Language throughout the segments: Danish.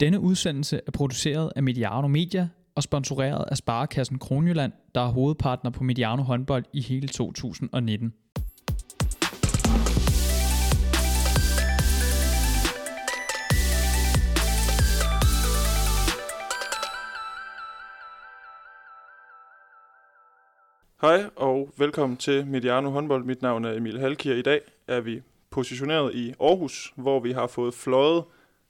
Denne udsendelse er produceret af Mediano Media og sponsoreret af Sparekassen Kronjylland, der er hovedpartner på Mediano håndbold i hele 2019. Hej og velkommen til Mediano håndbold. Mit navn er Emil Halkier. I dag er vi positioneret i Aarhus, hvor vi har fået fløjet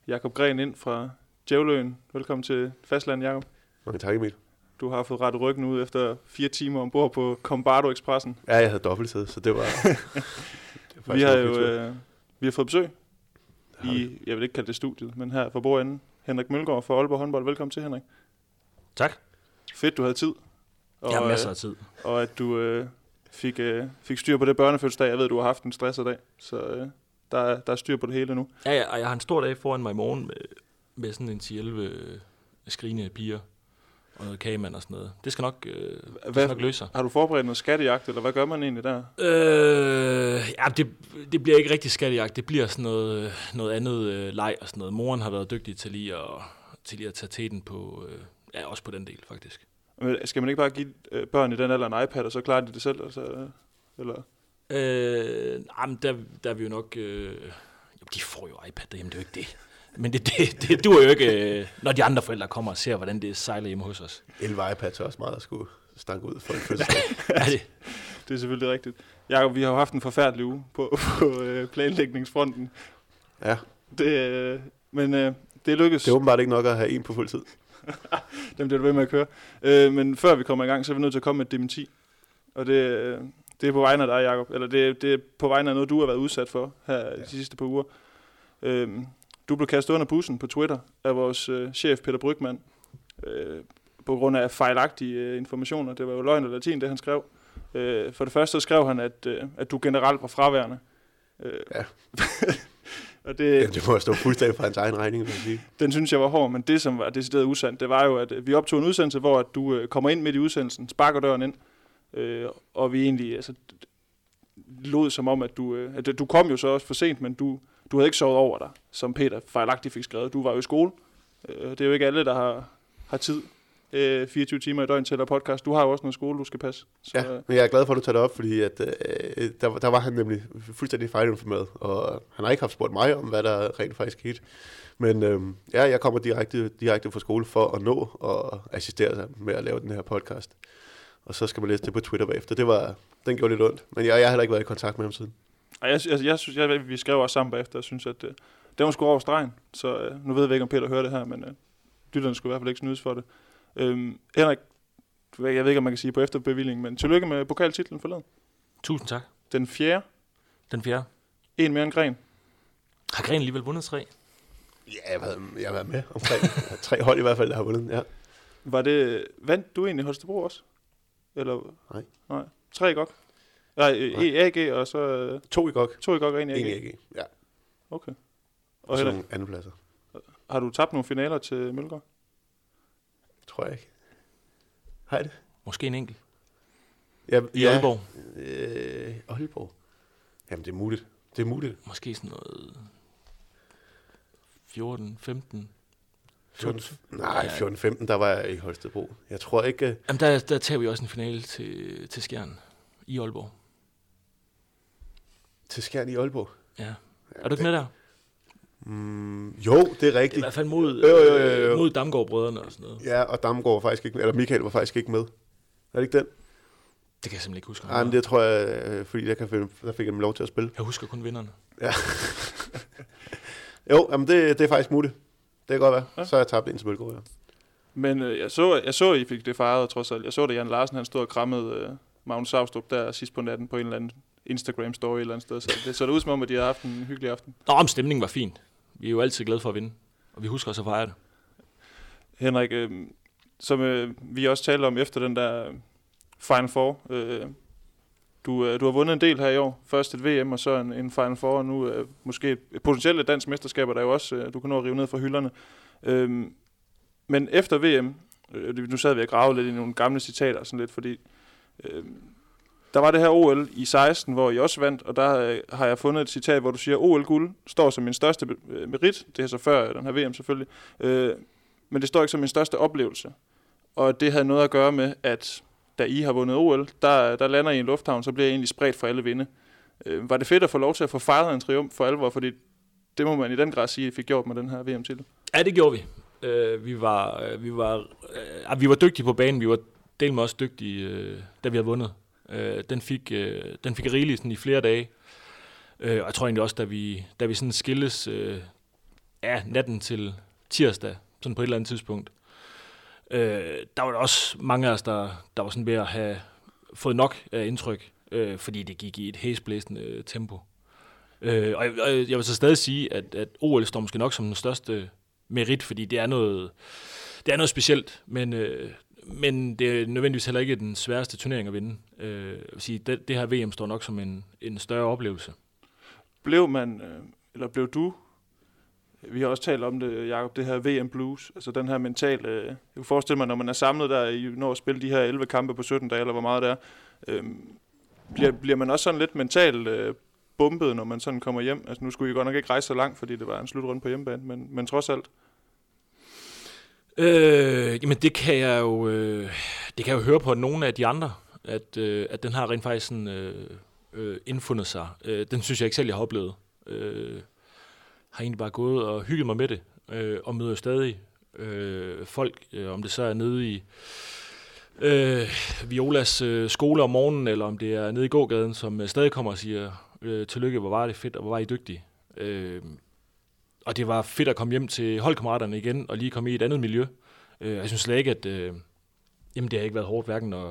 Jakob Gren ind fra Djævløen. Velkommen til fastland, Jakob. Mange tak, Emil. Du har fået rettet ryggen ud efter fire timer ombord på Combardo Expressen. Ja, jeg havde dobbeltsæde, så det var... det var vi har jo øh, vi har fået besøg i, jeg vil ikke kalde det studiet, men her fra bordenden. Henrik Mølgaard fra Aalborg håndbold. Velkommen til, Henrik. Tak. Fedt, du havde tid. Og, jeg har masser af tid. Og at du øh, fik, øh, fik styr på det børnefødselsdag. Jeg ved, du har haft en stresset dag, så øh, der, er, der er styr på det hele nu. Ja, ja, og jeg har en stor dag foran mig i morgen med, med sådan en 10-11 øh, skrigende piger og noget kagemand og sådan noget. Det skal nok, øh, det skal nok løse sig. Har du forberedt noget skattejagt, eller hvad gør man egentlig der? Øh, ja, det, det bliver ikke rigtig skattejagt. Det bliver sådan noget, noget andet øh, leg og sådan noget. Moren har været dygtig til lige at, til lige at tage teten på, øh, ja, også på den del faktisk. Skal man ikke bare give øh, børn i den alder en iPad, og så klarer de det selv? Altså, eller? Øh, jamen, der, der er vi jo nok... Øh, jo, de får jo iPad derhjemme, det er jo ikke det. Men det, det, det duer jo ikke, øh, når de andre forældre kommer og ser, hvordan det sejler hjemme hos os. 11 iPads er også meget at skulle stanke ud for en fødselsdag. ja, det. det er selvfølgelig rigtigt. Jakob, vi har jo haft en forfærdelig uge på, på øh, planlægningsfronten. Ja. Det, øh, men øh, det lykkedes. Det er åbenbart ikke nok at have en på fuld tid. Dem bliver du ved med at køre. Øh, men før vi kommer i gang, så er vi nødt til at komme med et dementi. Og det, øh, det er på vegne af dig, Jacob. Eller det, det er på vegne af noget, du har været udsat for her ja. de sidste par uger. Øh, du blev kastet under bussen på Twitter af vores øh, chef Peter Brygman. Øh, på grund af fejlagtige øh, informationer. Det var jo løgn og latin, det han skrev. Øh, for det første skrev han, at, øh, at du generelt var fraværende. Øh, ja. Og det, Jamen, det må stå fuldstændig på hans egen regning, vil jeg sige. Den synes jeg var hård, men det, som var decideret usandt, det var jo, at vi optog en udsendelse, hvor at du øh, kommer ind midt i udsendelsen, sparker døren ind, øh, og vi egentlig altså, lod som om, at du, øh, at du kom jo så også for sent, men du, du havde ikke sovet over dig, som Peter fejlagtigt fik skrevet. Du var jo i skole. Øh, det er jo ikke alle, der har, har tid øh, 24 timer i døgn til at podcast. Du har jo også noget skole, du skal passe. Så, ja, men jeg er glad for, at du tager det op, fordi at, øh, der, der var han nemlig fuldstændig fejlinformeret, og han har ikke haft spurgt mig om, hvad der rent faktisk skete. Men øh, ja, jeg kommer direkte, direkte fra skole for at nå og assistere sig med at lave den her podcast. Og så skal man læse det på Twitter bagefter. Det var, den gjorde lidt ondt, men jeg, jeg har heller ikke været i kontakt med ham siden. Jeg, jeg, jeg, synes, jeg, vi skrev også sammen bagefter, og synes, at øh, det var sgu over stregen. Så øh, nu ved jeg ikke, om Peter hører det her, men øh, lytterne skulle i hvert fald ikke snydes for det. Øhm, Henrik, jeg ved ikke, om man kan sige på efterbevilling, men tillykke med pokaltitlen forleden. Tusind tak. Den fjerde. Den fjerde. En mere end Gren. Har Gren alligevel vundet tre? Ja, jeg har været, jeg har været med omkring tre hold i hvert fald, der har vundet, ja. Var det, vandt du egentlig Holstebro også? Eller? Nej. Nej. Tre i GOG? Nej, Nej. AG og så... Øh, to i GOG. To i GOG og en i AG? En i AG, ja. Okay. Og, og så nogle andre pladser. Har du tabt nogle finaler til Mølgaard? Tror jeg ikke. Har det? Måske en enkelt. Ja, I ja, Aalborg? Øh, Aalborg? Jamen, det er muligt. Det er muligt. Måske sådan noget 14, 15, 14, nej, 14-15, der var jeg i Holstebro. Jeg tror ikke... Jamen, der, der tager vi også en finale til, til Skjern i Aalborg. Til Skjern i Aalborg? Ja. ja er du ikke med der? Mm, jo, det er rigtigt. I hvert fald mod, jo, jo, jo, jo. mod Damgaard-brødrene og sådan noget. Ja, og Damgaard var faktisk ikke eller Michael var faktisk ikke med. Er det ikke den? Det kan jeg simpelthen ikke huske. Nej, men det tror jeg, øh, fordi der, kan, der fik jeg dem lov til at spille. Jeg husker kun vinderne. Ja. jo, jamen det, det er faktisk muligt. Det kan godt være. Ja. Så har jeg tabt ind til Mølgaard, ja. Men øh, jeg, så, jeg så, I fik det fejret, trods alt. Jeg så, at Jan Larsen han stod og krammede øh, Magnus Savstrup der sidst på natten på en eller anden Instagram-story et eller andet sted. Så det så det ud som om, at de havde haft en hyggelig aften. Nå, om stemningen var fin. Vi er jo altid glade for at vinde, og vi husker også at fejre det. Henrik, øh, som øh, vi også talte om efter den der Final Four, øh, du, øh, du har vundet en del her i år. Først et VM, og så en, en Final Four, og nu øh, måske et potentielt dansk mesterskab, der jo også, øh, du kan nå at rive ned fra hylderne. Øhm, men efter VM, øh, nu sad vi og gravede lidt i nogle gamle citater, sådan lidt, fordi øh, der var det her OL i 16, hvor I også vandt, og der øh, har jeg fundet et citat, hvor du siger, OL-guld står som min største øh, merit. Det er så før øh, den her VM selvfølgelig. Øh, men det står ikke som min største oplevelse. Og det havde noget at gøre med, at da I har vundet OL, der, der lander I i en lufthavn, så bliver I egentlig spredt for alle vinde. Øh, var det fedt at få lov til at få fejret en triumf for alvor, fordi det må man i den grad sige, at I fik gjort med den her VM-titel? Ja, det gjorde vi. Øh, vi, var, øh, vi, var, øh, ah, vi var dygtige på banen. Vi var del med også dygtige, øh, da vi havde vundet. Øh, den, fik, øh, den fik rigeligt sådan i flere dage. Øh, og jeg tror egentlig også, da vi, da vi sådan skilles øh, ja, natten til tirsdag, sådan på et eller andet tidspunkt, øh, der var der også mange af os, der, der var sådan ved at have fået nok af indtryk, øh, fordi det gik i et hæsblæsende øh, tempo. Øh, og, jeg, og jeg vil så stadig sige, at, at OL står måske nok som den største merit, fordi det er noget, det er noget specielt, men, øh, men det er nødvendigvis heller ikke den sværeste turnering at vinde. Øh, jeg vil sige, det, det her VM står nok som en, en større oplevelse. Blev man, øh, eller blev du, vi har også talt om det, Jacob, det her VM Blues, altså den her mentale, øh, jeg kan forestille mig, når man er samlet der, i, når at spille de her 11 kampe på 17 dage, eller hvor meget det er, øh, bliver, bliver man også sådan lidt mentalt øh, bumpet, når man sådan kommer hjem? Altså nu skulle I godt nok ikke rejse så langt, fordi det var en slutrunde på hjemmebane, men, men trods alt. Øh, jamen det kan jeg jo, øh, det kan jeg jo høre på nogle af de andre, at, øh, at den har rent faktisk sådan, øh, øh, indfundet sig. Øh, den synes jeg ikke selv, jeg har oplevet. Øh, har egentlig bare gået og hygget mig med det, øh, og møder stadig øh, folk, øh, om det så er nede i øh, Violas øh, skole om morgenen, eller om det er nede i gågaden, som øh, stadig kommer og siger, øh, tillykke, hvor var det fedt, og hvor var I dygtige. Øh, og det var fedt at komme hjem til holdkammeraterne igen, og lige komme i et andet miljø. Øh, jeg synes slet ikke, at øh, jamen, det har ikke været hårdt hverken at,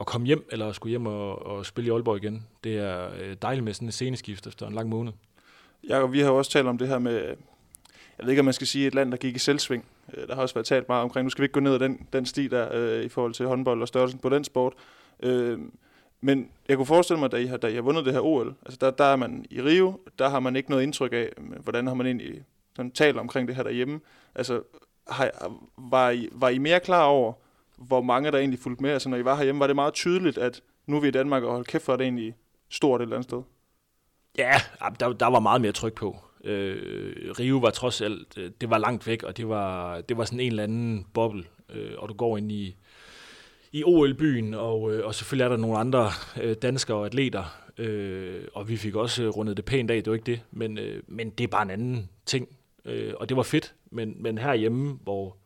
at komme hjem, eller at skulle hjem og, og spille i Aalborg igen. Det er øh, dejligt med sådan et sceneskift efter en lang måned. Ja, vi har jo også talt om det her med, jeg ved ikke, om man skal sige et land, der gik i selvsving. Øh, der har også været talt meget omkring, nu skal vi ikke gå ned ad den, den sti der øh, i forhold til håndbold og størrelsen på den sport. Øh, men jeg kunne forestille mig, da I har, da I har vundet det her OL, altså der, der er man i Rio, der har man ikke noget indtryk af, hvordan har man egentlig sådan talt omkring det her derhjemme. Altså, har, var, I, var I mere klar over, hvor mange der egentlig fulgte med? Altså, når I var herhjemme, var det meget tydeligt, at nu er vi i Danmark, og hold kæft for, det egentlig stort et eller andet sted? Ja, der, der var meget mere tryk på. Øh, Rio var trods alt, øh, det var langt væk, og det var, det var sådan en eller anden boble, øh, og du går ind i, i OL-byen, og, øh, og selvfølgelig er der nogle andre øh, danskere og atleter, øh, og vi fik også øh, rundet det pænt af, det var ikke det, men, øh, men det er bare en anden ting, øh, og det var fedt, men, men herhjemme, hvor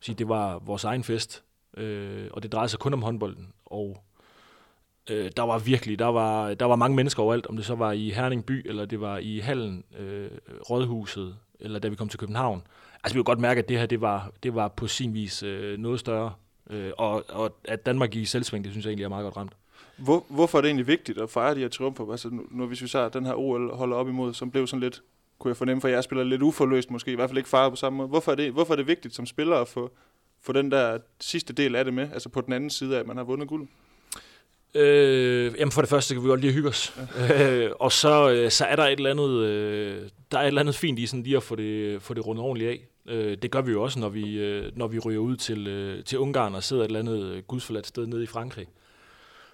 sige, det var vores egen fest, øh, og det drejede sig kun om håndbolden, og øh, der var virkelig, der var, der var mange mennesker overalt, om det så var i Herning by, eller det var i Hallen, øh, Rådhuset, eller da vi kom til København. Altså vi kunne godt mærke, at det her, det var, det var på sin vis øh, noget større, Øh, og, og at Danmark gik i selvsving, det synes jeg egentlig er meget godt ramt. Hvor, hvorfor er det egentlig vigtigt at fejre de her triumfer? Altså, nu, nu hvis vi så den her OL holder op imod, som blev sådan lidt, kunne jeg fornemme, for jeg spiller lidt uforløst måske, i hvert fald ikke fejret på samme måde. Hvorfor er det, hvorfor er det vigtigt som spiller at få, få den der sidste del af det med, altså på den anden side af, at man har vundet guld? Øh, jamen for det første, kan vi godt lige hygge os. Ja. øh, og så, øh, så er der et eller andet, øh, der er et eller andet fint i sådan lige at få det, få det rundet ordentligt af. Øh, det gør vi jo også, når vi, øh, når vi ryger ud til, øh, til Ungarn og sidder et eller andet øh, gudsforladt sted nede i Frankrig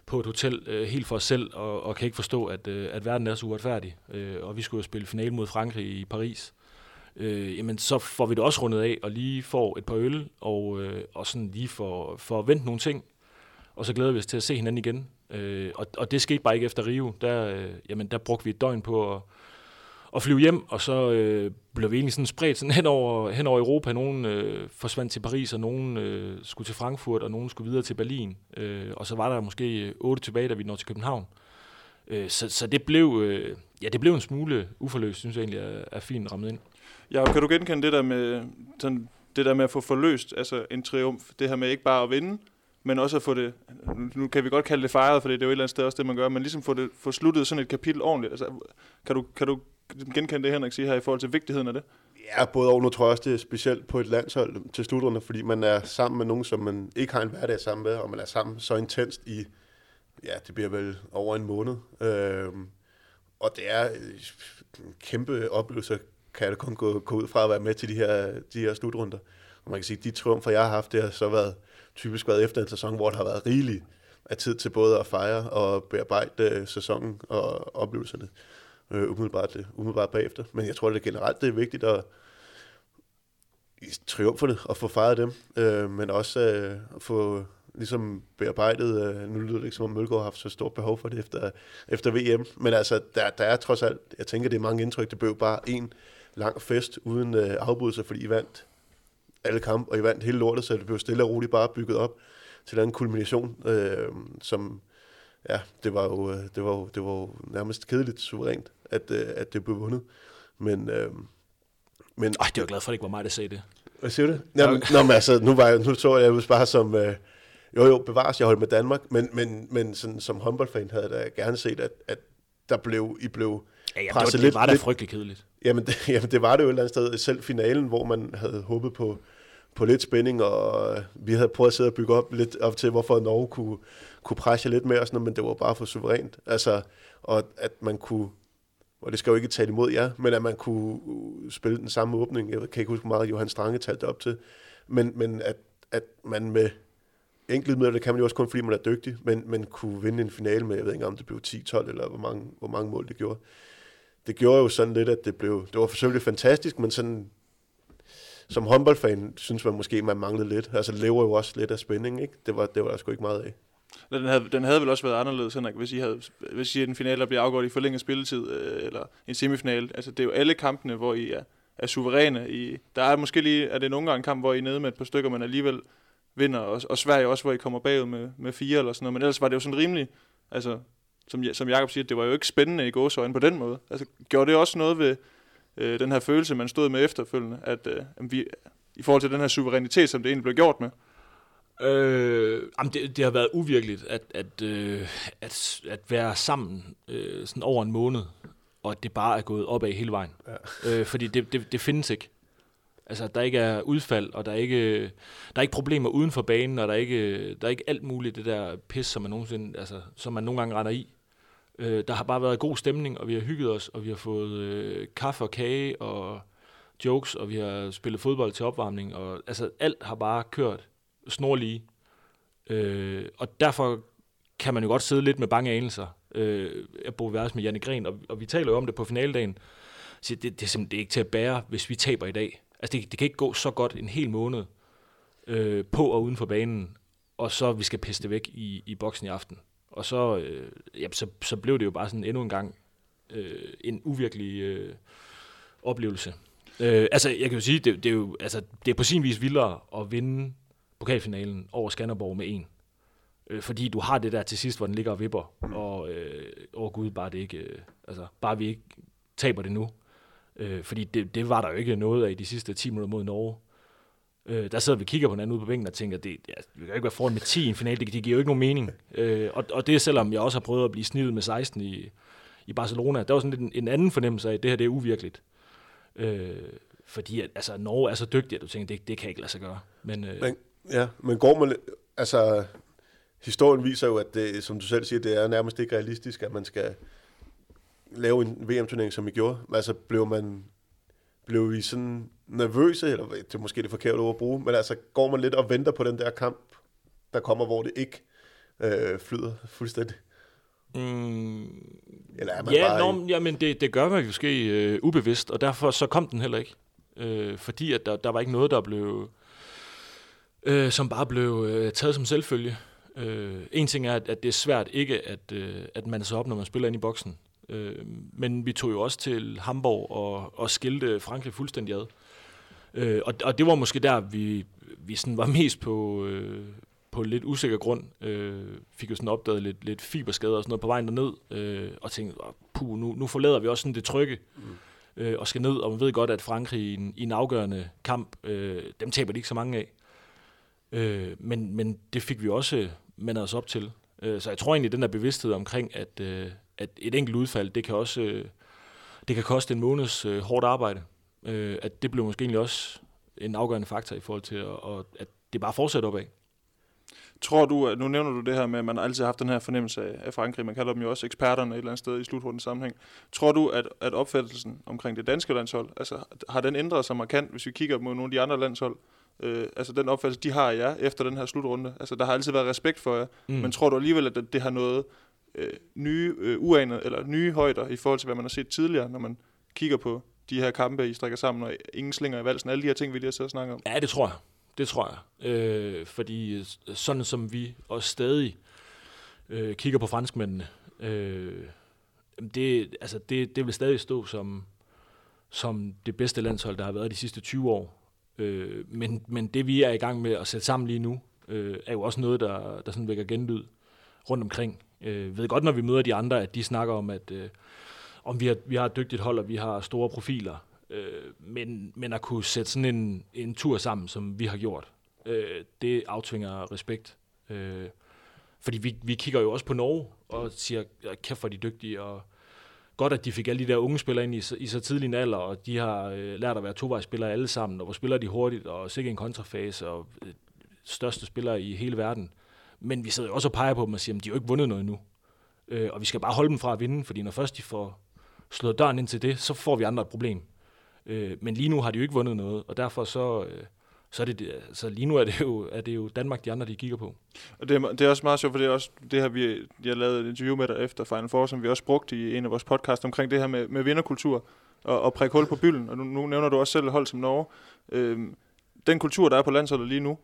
på et hotel øh, helt for os selv, og, og kan ikke forstå, at, øh, at verden er så uretfærdig. Øh, og vi skulle jo spille finale mod Frankrig i Paris. Øh, jamen, så får vi det også rundet af, og lige får et par øl, og, øh, og sådan lige får, for vendt vente nogle ting, og så glæder vi os til at se hinanden igen. Øh, og, og det skete bare ikke efter Rio. Der, øh, jamen, der brugte vi et døgn på at at flyve hjem, og så øh, blev vi egentlig sådan spredt sådan hen, over, hen over Europa. Nogen øh, forsvandt til Paris, og nogen øh, skulle til Frankfurt, og nogen skulle videre til Berlin. Øh, og så var der måske øh, otte tilbage, da vi nåede til København. Øh, så, så det blev, øh, ja, det blev en smule uforløst, synes jeg egentlig er, er fint rammet ind. Ja, kan du genkende det der med, sådan, det der med at få forløst altså en triumf? Det her med ikke bare at vinde, men også at få det, nu kan vi godt kalde det fejret, for det er jo et eller andet sted også det, man gør, men ligesom få, det, få sluttet sådan et kapitel ordentligt. Altså, kan, du, kan du genkende det, Henrik siger her, i forhold til vigtigheden af det? Ja, både og. Nu tror jeg også, det er specielt på et landshold til slutrunde, fordi man er sammen med nogen, som man ikke har en hverdag sammen med, og man er sammen så intenst i, ja, det bliver vel over en måned. Øhm, og det er en kæmpe oplevelse, kan jeg kun gå, gå ud fra at være med til de her, de her slutrunder. Og man kan sige, at de triumfer, jeg har haft, det har så været typisk været efter en sæson, hvor der har været rigeligt af tid til både at fejre og bearbejde øh, sæsonen og oplevelserne øh, umiddelbart, øh, umiddelbart bagefter. Men jeg tror, det generelt det er vigtigt at i triumferne at få fejret dem, øh, men også øh, at få ligesom bearbejdet, øh, nu lyder det ikke som om Mølgaard har haft så stort behov for det efter, efter VM, men altså, der, der er trods alt, jeg tænker, det er mange indtryk, det blev bare en lang fest uden øh, afbrydelser, fordi I vandt alle kampe, og I vandt hele lortet, så det blev stille og roligt bare bygget op til en kulmination, øh, som, ja, det var jo, øh, det var jo, det var jo nærmest kedeligt suverænt, at, øh, at det blev vundet. Men, øh, men Ej, det var glad for, at det ikke var mig, der sagde det. hvad siger du? Jamen, nå, men altså, nu, var jeg, nu så jeg jo bare som, øh, jo jo, bevares, jeg holdt med Danmark, men, men, men sådan, som håndboldfan havde jeg da gerne set, at, at der blev, I blev Ja, ja, det, var, det lidt, var da lidt, frygtelig kedeligt. Jamen det, jamen, det var det jo et eller andet sted. Selv finalen, hvor man havde håbet på, på lidt spænding, og vi havde prøvet at sidde og bygge op lidt op til, hvorfor Norge kunne, kunne presse lidt mere, og sådan noget, men det var bare for suverænt. Altså, og at man kunne, og det skal jo ikke tale imod jer, men at man kunne spille den samme åbning. Jeg kan ikke huske, hvor meget Johan Strange talte op til. Men, men at, at man med enkelte midler, det kan man jo også kun, fordi man er dygtig, men, men kunne vinde en finale med, jeg ved ikke om det blev 10-12, eller hvor mange, hvor mange mål det gjorde det gjorde jo sådan lidt, at det blev, det var selvfølgelig fantastisk, men sådan, som håndboldfan, synes man måske, man manglede lidt. Altså, lever jo også lidt af spænding, ikke? Det var, det var der sgu ikke meget af. Den havde, den havde vel også været anderledes, Henrik, hvis I havde, hvis I en finale, der bliver afgjort i forlænget spilletid, øh, eller en semifinal. Altså, det er jo alle kampene, hvor I er, er suveræne. I, der er måske lige, er det nogle gange en kamp, hvor I er nede med et par stykker, men alligevel vinder, og, og Sverige også, hvor I kommer bagud med, med fire eller sådan noget. Men ellers var det jo sådan rimelig, altså, som, som Jacob siger, det var jo ikke spændende i gåsøjne på den måde. Altså, gjorde det også noget ved øh, den her følelse, man stod med efterfølgende, at øh, vi, i forhold til den her suverænitet, som det egentlig blev gjort med? Øh, jamen det, det har været uvirkeligt at, at, øh, at, at være sammen øh, sådan over en måned, og at det bare er gået opad hele vejen. Ja. Øh, fordi det, det, det findes ikke. Altså, der ikke er udfald, og der er ikke, der er ikke problemer uden for banen, og der er ikke, der er ikke alt muligt det der pis, som man, nogensinde, altså, som man nogle gange render i. Øh, der har bare været god stemning, og vi har hygget os, og vi har fået øh, kaffe og kage og jokes, og vi har spillet fodbold til opvarmning, og altså alt har bare kørt snorlige. Øh, og derfor kan man jo godt sidde lidt med bange anelser. Øh, jeg bor værelse med Janne Gren, og, og vi taler jo om det på finaldagen. Så det, det er simpelthen det er ikke til at bære, hvis vi taber i dag. Altså det, det kan ikke gå så godt en hel måned øh, på og uden for banen, og så vi skal pisse det væk i, i boksen i aften. Og så, øh, ja, så, så blev det jo bare sådan endnu en gang øh, en uvirkelig øh, oplevelse. Øh, altså, jeg kan jo sige, det, det, er jo altså, det er på sin vis vildere at vinde pokalfinalen over Skanderborg med en. Øh, fordi du har det der til sidst, hvor den ligger og vipper, og øh, åh gud, bare det ikke, øh, altså, bare vi ikke taber det nu. Øh, fordi det, det var der jo ikke noget af i de sidste 10 minutter mod Norge. Øh, der sidder vi og kigger på hinanden ude på bænken og tænker, det, ja, vi kan jo ikke være foran med 10 i en finale, det, det giver jo ikke nogen mening. Øh, og, og det er selvom jeg også har prøvet at blive snittet med 16 i, i Barcelona. Der var sådan lidt en, en anden fornemmelse af, at det her det er uvirkeligt. Øh, fordi at, altså, Norge er så dygtig, at du tænker, det, det kan ikke lade sig gøre. Men, øh, Men, ja, men går man, altså, historien viser jo, at det, som du selv siger, det er nærmest ikke realistisk, at man skal lave en VM-turnering, som I gjorde. Altså, blev man, blev vi sådan nervøse, eller det er måske det forkerte ord at bruge, men altså, går man lidt og venter på den der kamp, der kommer, hvor det ikke øh, flyder fuldstændig? Mm, Eller er man ja, bare nå, jamen det, det gør man måske øh, ubevidst, og derfor så kom den heller ikke. Øh, fordi at der, der var ikke noget, der blev, øh, som bare blev øh, taget som selvfølge. Øh, en ting er, at, at det er svært ikke at, øh, at man så op, når man spiller ind i boksen. Øh, men vi tog jo også til Hamburg og, og skilte Frankrig fuldstændig ad. Øh, og, og det var måske der, vi, vi sådan var mest på, øh, på lidt usikker grund. Øh, fik jo sådan opdaget lidt, lidt fiberskader og sådan noget på vejen derned. Øh, og tænkte, "Åh, puh, nu, nu forlader vi også sådan det trygge. Mm. Øh, og skal ned, og man ved godt, at Frankrig i en, i en afgørende kamp, øh, dem taber de ikke så mange af. Øh, men, men det fik vi også mandet os op til. Øh, så jeg tror egentlig, den der bevidsthed omkring, at, øh, at et enkelt udfald, det kan også øh, det kan koste en måneds øh, hårdt arbejde. Øh, at det blev måske egentlig også en afgørende faktor i forhold til, at, at, at det bare fortsætter opad. Tror du, at nu nævner du det her med, at man altid har haft den her fornemmelse af, af Frankrig, man kalder dem jo også eksperterne et eller andet sted i slutrundens sammenhæng. Tror du, at, at opfattelsen omkring det danske landshold, altså har den ændret sig markant, hvis vi kigger mod nogle af de andre landshold, øh, altså den opfattelse, de har af jer efter den her slutrunde? Altså, der har altid været respekt for jer, Mm. men tror du alligevel, at det, det har noget øh, nye, øh, uanede, eller nye højder i forhold til, hvad man har set tidligere, når man kigger på de her kampe, I strikker sammen, og ingen slinger i valsen, alle de her ting, vi lige har siddet og snakket om? Ja, det tror jeg. Det tror jeg. Øh, fordi øh, sådan som vi også stadig øh, kigger på franskmændene, øh, det, altså det, det vil stadig stå som, som det bedste landshold, der har været de sidste 20 år. Øh, men, men det vi er i gang med at sætte sammen lige nu, øh, er jo også noget, der, der sådan vækker genlyd rundt omkring. Øh, ved godt, når vi møder de andre, at de snakker om, at øh, om vi har, vi har et dygtigt hold, og vi har store profiler. Øh, men, men at kunne sætte sådan en, en tur sammen, som vi har gjort, øh, det aftvinger respekt. Øh, fordi vi, vi kigger jo også på Norge og siger, "Ja, kæft for de dygtige, og godt, at de fik alle de der unge spillere ind i, i så tidlig en alder, og de har øh, lært at være tovejsspillere alle sammen, og hvor spiller de hurtigt, og sikkert en kontrafase, og øh, største spillere i hele verden. Men vi sidder jo også og peger på dem og siger, at de har jo ikke vundet noget endnu. Øh, og vi skal bare holde dem fra at vinde, fordi når først de får slået døren ind til det, så får vi andre et problem. Øh, men lige nu har de jo ikke vundet noget, og derfor så, øh, så er det, så lige nu er det, jo, er det jo Danmark, de andre, de kigger på. Og det er, det er også meget sjovt, for det er også det her, vi jeg lavede et interview med dig efter Final Four, som vi også brugte i en af vores podcast omkring det her med, med vinderkultur og, og prikke hul på bylden. Og nu, nu nævner du også selv hold som Norge. Øhm, den kultur, der er på landsholdet lige nu,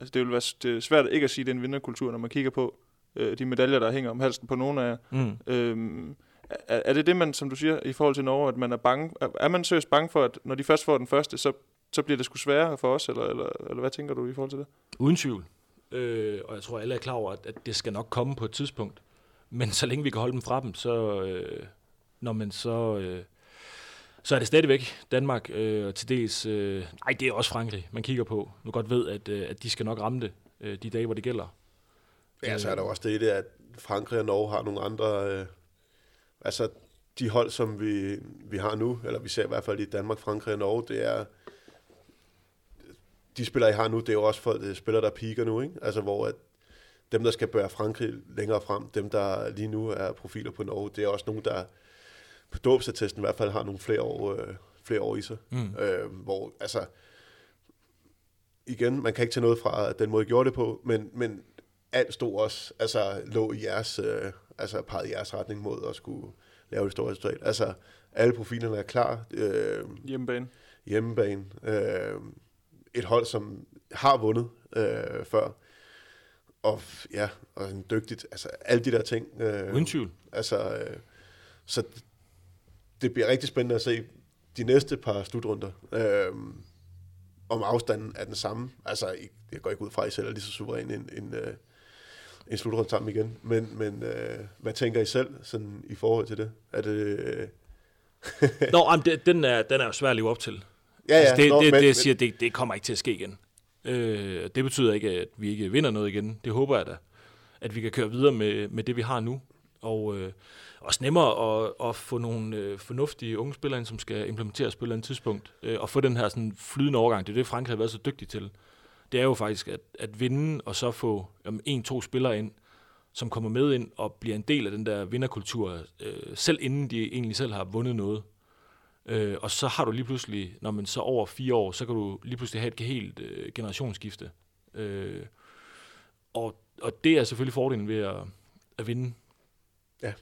altså det vil være det er svært ikke at sige, at det er en vinderkultur, når man kigger på øh, de medaljer, der hænger om halsen på nogle af jer. Mm. Øhm, er, er det det, man, som du siger, i forhold til Norge, at man er bange? Er, er man seriøst bange for, at når de først får den første, så, så bliver det sgu sværere for os, eller, eller, eller hvad tænker du i forhold til det? Uden tvivl. Øh, og jeg tror, alle er klar over, at, at det skal nok komme på et tidspunkt. Men så længe vi kan holde dem fra dem, så, øh, når man så, øh, så er det stadigvæk Danmark, øh, og til dels, øh, nej, det er også Frankrig, man kigger på. Nu godt ved, at, øh, at de skal nok ramme det øh, de dage, hvor det gælder. Ja, så er der jo også det, at Frankrig og Norge har nogle andre... Øh, altså, de hold, som vi, vi har nu, eller vi ser i hvert fald i Danmark, Frankrig og Norge, det er... De spillere, I har nu, det er jo også folk, spillere, der piker nu, ikke? Altså, hvor at dem, der skal bære Frankrig længere frem, dem, der lige nu er profiler på Norge, det er også nogen, der på dåbsattesten i hvert fald har nogle flere år, øh, flere år i sig. Mm. Øh, hvor, altså, igen, man kan ikke tage noget fra den måde, I gjorde det på, men, men alt stod også, altså lå i jeres, øh, altså peget i jeres retning mod at skulle lave et stort resultat. Altså, alle profilerne er klar, øh, Hjemmebane. hjemmebane, øh, et hold, som har vundet øh, før, og ja, og en dygtigt, altså alle de der ting. Øh, Uden tvivl. Altså, øh, så det bliver rigtig spændende at se de næste par slutrunder, øh, om afstanden er den samme. Altså, jeg går ikke ud fra, at I selv er lige så suveræn en, en, øh, en slutrunde sammen igen. Men, men øh, hvad tænker I selv sådan, i forhold til det? Er det... Øh, Nå, jamen, det, den, er, den er jo svær at leve op til. ja, ja, altså, det, nå, det, men- det, siger, det, det kommer ikke til at ske igen. Øh, det betyder ikke, at vi ikke vinder noget igen. Det håber jeg da, at vi kan køre videre med, med det, vi har nu. Og øh, også nemmere at, at få nogle øh, fornuftige unge spillere ind, som skal implementeres på et eller andet tidspunkt. Øh, og få den her sådan, flydende overgang. Det er det, Frankrig har været så dygtig til. Det er jo faktisk at, at vinde, og så få um, en-to spillere ind, som kommer med ind og bliver en del af den der vinderkultur, øh, selv inden de egentlig selv har vundet noget. Øh, og så har du lige pludselig, når man så over fire år, så kan du lige pludselig have et helt øh, generationsskifte. Øh, og, og det er selvfølgelig fordelen ved at, at vinde. Ja.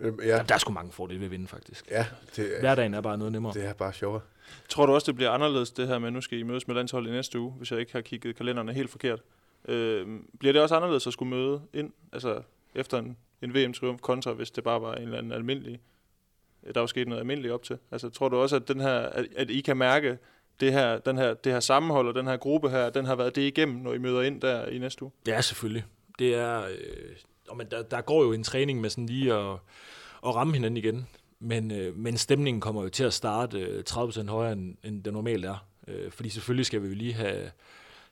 Ja. ja, Jamen, der er sgu mange fordele ved at vinde, faktisk. ja det, er, Hverdagen er bare noget nemmere. det er bare sjovere. Tror du også, det bliver anderledes det her med, nu skal I mødes med landsholdet i næste uge, hvis jeg ikke har kigget kalenderne helt forkert. Øh, bliver det også anderledes at skulle møde ind, altså efter en, en VM-triumf kontra, hvis det bare var en eller anden almindelig, der var sket noget almindeligt op til? Altså tror du også, at, den her, at, at I kan mærke, det her, den her, det her sammenhold og den her gruppe her, den har været det igennem, når I møder ind der i næste uge? Ja, selvfølgelig. Det er, øh, og men der, der går jo en træning med sådan lige at, at ramme hinanden igen. Men, øh, men stemningen kommer jo til at starte øh, 30% højere, end, end det normalt er. Øh, fordi selvfølgelig skal vi jo lige have,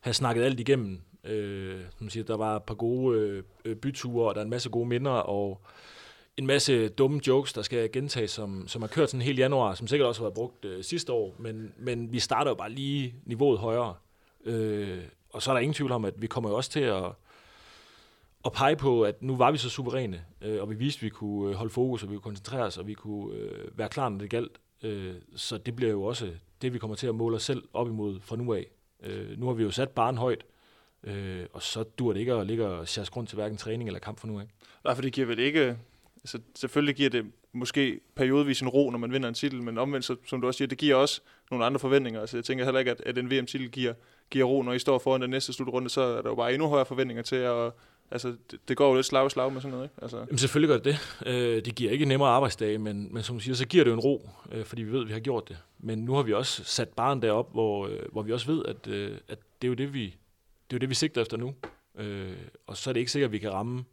have snakket alt igennem. Øh, som siger, der var et par gode øh, øh, byture, og der er en masse gode minder, og en masse dumme jokes, der skal gentages, som, som har kørt sådan hele januar, som sikkert også har været brugt øh, sidste år, men, men vi starter jo bare lige niveauet højere. Øh, og så er der ingen tvivl om, at vi kommer jo også til at, at pege på, at nu var vi så suveræne, øh, og vi viste, at vi kunne øh, holde fokus, og vi kunne koncentrere os, og vi kunne øh, være klar, når det galt. Øh, så det bliver jo også det, vi kommer til at måle os selv op imod fra nu af. Øh, nu har vi jo sat barn højt, øh, og så dur det ikke at ligge og sjaske grund til hverken træning eller kamp for nu af. Nej, for det giver vel ikke... Altså, selvfølgelig giver det måske periodevis en ro, når man vinder en titel, men omvendt, så, som du også siger, det giver også nogle andre forventninger. Altså, jeg tænker heller ikke, at, at en VM-titel giver, giver ro, når I står foran den næste slutrunde, så er der jo bare endnu højere forventninger til, at altså, det, det går jo lidt slag i slag med sådan noget, ikke? Altså, Jamen selvfølgelig gør det det. Øh, det giver ikke nemmere arbejdsdage, men, men som du siger, så giver det jo en ro, øh, fordi vi ved, at vi har gjort det. Men nu har vi også sat barn derop, hvor, øh, hvor vi også ved, at, øh, at det er jo det, vi, det er jo det, vi sigter efter nu. Øh, og så er det ikke sikkert, at vi kan ramme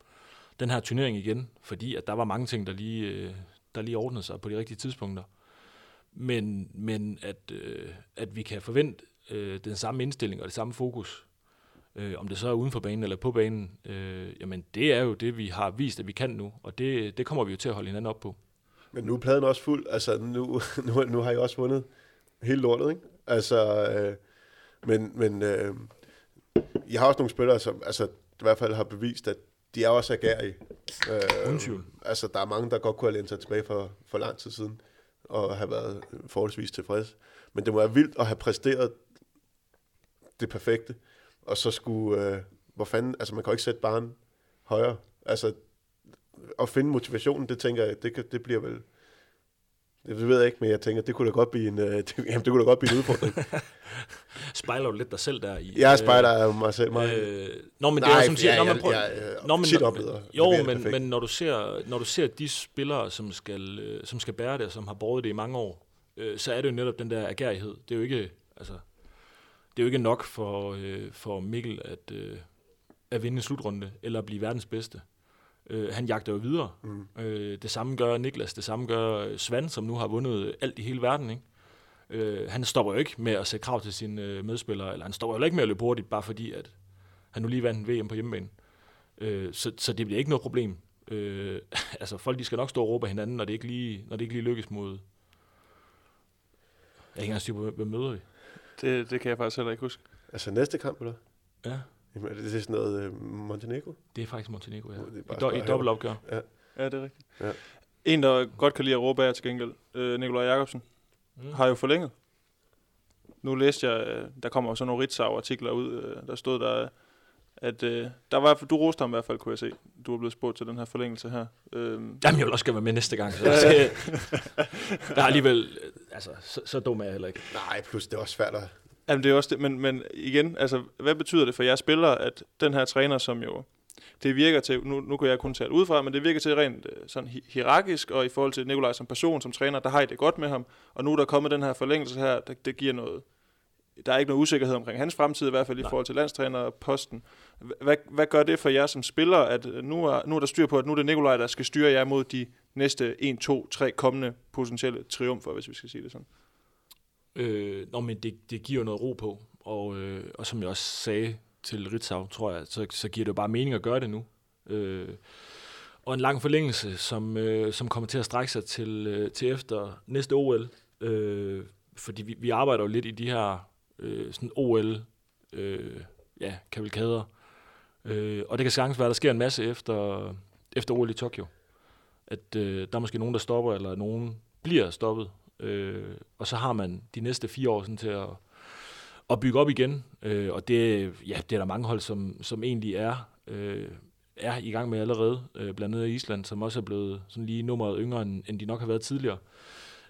den her turnering igen, fordi at der var mange ting, der lige, øh, der lige ordnede sig på de rigtige tidspunkter. Men, men at, øh, at vi kan forvente øh, den samme indstilling og det samme fokus, øh, om det så er uden for banen eller på banen, øh, jamen det er jo det, vi har vist, at vi kan nu, og det, det kommer vi jo til at holde hinanden op på. Men nu er pladen også fuld. Altså, nu, nu, nu har I også vundet hele lortet, ikke? Altså, øh, men, men øh, I har også nogle spillere, som altså, i hvert fald har bevist, at de er også agerige. Øh, tvivl. Altså, der er mange, der godt kunne have lænet sig tilbage for, for lang tid siden, og have været forholdsvis tilfreds. Men det må være vildt at have præsteret det perfekte, og så skulle, øh, hvor fanden, altså man kan jo ikke sætte barn højere. Altså, at finde motivationen, det tænker jeg, det, det bliver vel, det ved jeg ikke, men jeg tænker, det kunne da godt blive en, øh, det, jamen, det kunne da godt blive en udfordring. Spejler du lidt dig selv der i? Jeg spejler af mig selv meget. Øh, nå, men det er jo som siger, når man prøver, jeg, jeg, tit når- oplever, jo, levere det men, men når, du ser, når du ser de spillere, som skal, øh, som skal bære det, og som har båret det i mange år, øh, så er det jo netop den der agerighed. Det er jo ikke, altså, det er jo ikke nok for, øh, for Mikkel at, øh, at vinde en slutrunde, eller at blive verdens bedste. Øh, han jagter jo videre. Mm. Øh, det samme gør Niklas, det samme gør øh, Svand, som nu har vundet alt i hele verden. Ikke? Øh, han stopper jo ikke med at sætte krav til sine øh, medspillere, eller han stopper jo ikke med at løbe hurtigt, bare fordi at han nu lige vandt en VM på hjemmebane. Øh, så, så det bliver ikke noget problem. Øh, altså folk de skal nok stå og råbe hinanden, når det ikke lige, når det ikke lige lykkes mod... Jeg har ikke engang styr på, hvem møder vi. Det, det kan jeg faktisk heller ikke huske. Altså næste kamp, eller? Ja, Jamen, er det, det er sådan noget øh, Montenegro? det er faktisk Montenegro, ja. Det er I, do, i her. dobbelt opgør. Ja, det er rigtigt. Ja. En, der godt kan lide at råbe af til gengæld, øh, Nikolaj Jacobsen, Mm. har jo forlænget. Nu læste jeg, øh, der kommer sådan nogle Ritzau-artikler ud, øh, der stod der, at øh, der var, du roste ham i hvert fald, kunne jeg se. Du er blevet spurgt til den her forlængelse her. Øhm, Jamen, jeg vil også gerne være med næste gang. Så Ja, ja. Der er alligevel... Altså, så, så dum er jeg heller ikke. Nej, plus det er også svært at... Jamen det er også det, men, men igen, altså, hvad betyder det for jeres spillere, at den her træner, som jo, det virker til, nu, nu kan jeg kun tale udefra, men det virker til rent øh, sådan hi- hierarkisk, og i forhold til Nikolaj som person, som træner, der har I det godt med ham, og nu er der kommet den her forlængelse her, det, det giver noget, der er ikke noget usikkerhed omkring hans fremtid, i hvert fald i Nej. forhold til landstrænerposten. Hvad, hvad gør det for jer som spillere, at øh, nu er, nu er der styr på, at nu er det Nikolaj, der skal styre jer mod de næste 1, 2, 3 kommende potentielle triumfer, hvis vi skal sige det sådan? Øh, nå, men det, det giver noget ro på, og, øh, og som jeg også sagde til Ritzau, tror jeg, så, så giver det jo bare mening at gøre det nu. Øh, og en lang forlængelse, som, øh, som kommer til at strække sig til, øh, til efter næste OL, øh, fordi vi, vi arbejder jo lidt i de her øh, sådan OL øh, ja, kavalkader, øh, og det kan sagtens være, at der sker en masse efter, efter OL i Tokyo. At øh, der er måske nogen, der stopper, eller nogen bliver stoppet, øh, og så har man de næste fire år sådan til at, at bygge op igen. Øh, og det, ja, det er der mange hold, som, som egentlig er, øh, er i gang med allerede, øh, blandt andet Island, som også er blevet sådan lige nummeret yngre, end, end de nok har været tidligere. Øh,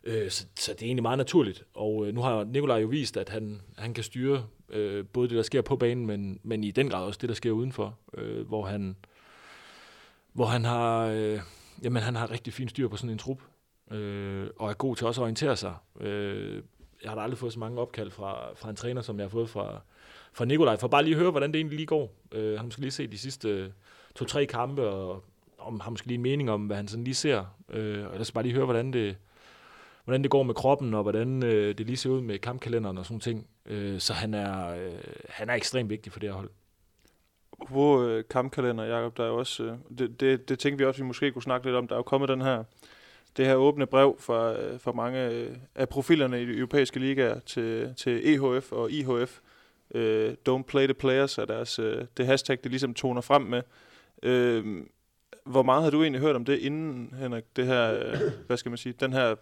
Øh, så, så det er egentlig meget naturligt. Og øh, nu har Nikolaj jo vist, at han, han kan styre øh, både det, der sker på banen, men, men i den grad også det, der sker udenfor, øh, hvor han hvor han har, øh, jamen, han har rigtig fint styr på sådan en trup, øh, og er god til også at orientere sig. Øh, jeg har da aldrig fået så mange opkald fra, fra en træner, som jeg har fået fra, fra Nikolaj, for bare lige at høre, hvordan det egentlig lige går. Øh, han har måske lige set de sidste to-tre kampe, og om, har måske lige en mening om, hvad han sådan lige ser. Øh, og ellers bare lige høre, hvordan det, hvordan det går med kroppen, og hvordan øh, det lige ser ud med kampkalenderen og sådan ting. Øh, så han er, øh, han er ekstremt vigtig for det her hold. På øh, kampkalender, Jacob, der er jo også, øh, det, det, det tænkte vi også, vi måske kunne snakke lidt om. Der er jo kommet den her, det her åbne brev fra, øh, fra mange øh, af profilerne i de europæiske ligaer til, til EHF og IHF. Øh, don't play the players er deres, øh, det hashtag, det ligesom toner frem med. Øh, hvor meget har du egentlig hørt om det inden, Henrik? Det her, øh, hvad skal man sige, den her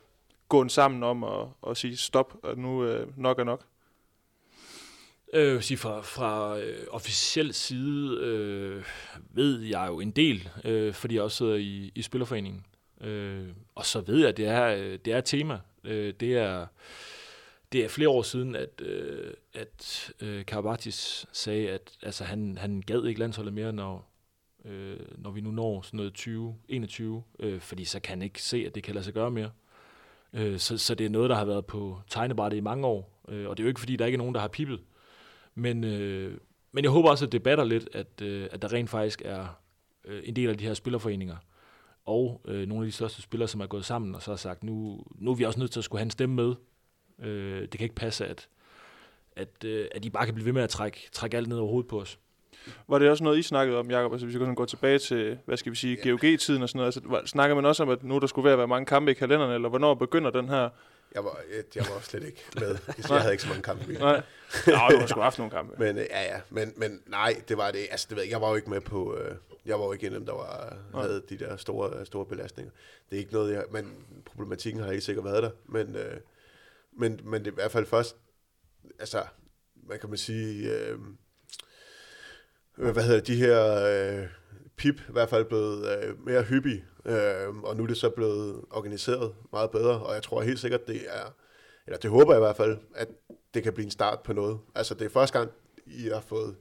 gåen sammen om at, at sige stop, og nu øh, nok er nok? Øh, sige fra, fra øh, officiel side øh, ved jeg jo en del, øh, fordi jeg også sidder i, i Spillerforeningen. Øh, og så ved jeg, at det er, øh, det er et tema. Øh, det er det er flere år siden, at, øh, at øh, Karabatis sagde, at altså, han, han gad ikke landsholdet mere, når, øh, når vi nu når sådan noget 2021, øh, fordi så kan han ikke se, at det kan lade sig gøre mere. Øh, så, så det er noget, der har været på tegnebrættet i mange år, øh, og det er jo ikke, fordi der ikke er nogen, der har pippet. Men, øh, men jeg håber også, at det batter lidt, at, øh, at der rent faktisk er øh, en del af de her spillerforeninger, og øh, nogle af de største spillere, som er gået sammen og så har sagt, nu, nu er vi også nødt til at skulle have en stemme med. Øh, det kan ikke passe, at, at, øh, at de bare kan blive ved med at trække, trække alt ned over hovedet på os. Var det også noget, I snakkede om, Jacob? Altså, hvis vi kan gå tilbage til, hvad skal vi sige, ja. GOG-tiden og sådan noget. Altså, snakker man også om, at nu der skulle være, være mange kampe i kalenderen, eller hvornår begynder den her? Jeg var, jeg, var slet ikke med. Jeg havde ikke så mange kampe. Nej, Nå, du har sgu haft nogle kampe. Men ja, ja, men, men nej, det var det. Altså, det ved jeg, jeg var jo ikke med på, øh, jeg var jo ikke en af dem, der var, havde de der store, store belastninger. Det er ikke noget, jeg, men problematikken har ikke sikkert været der, men, øh, men, men det er i hvert fald først, altså, hvad kan man sige, øh, hvad hedder de her øh, pip i hvert fald blevet øh, mere hyppige, øh, og nu er det så blevet organiseret meget bedre, og jeg tror helt sikkert, det er, eller det håber jeg i hvert fald, at det kan blive en start på noget. Altså det er første gang, I har fået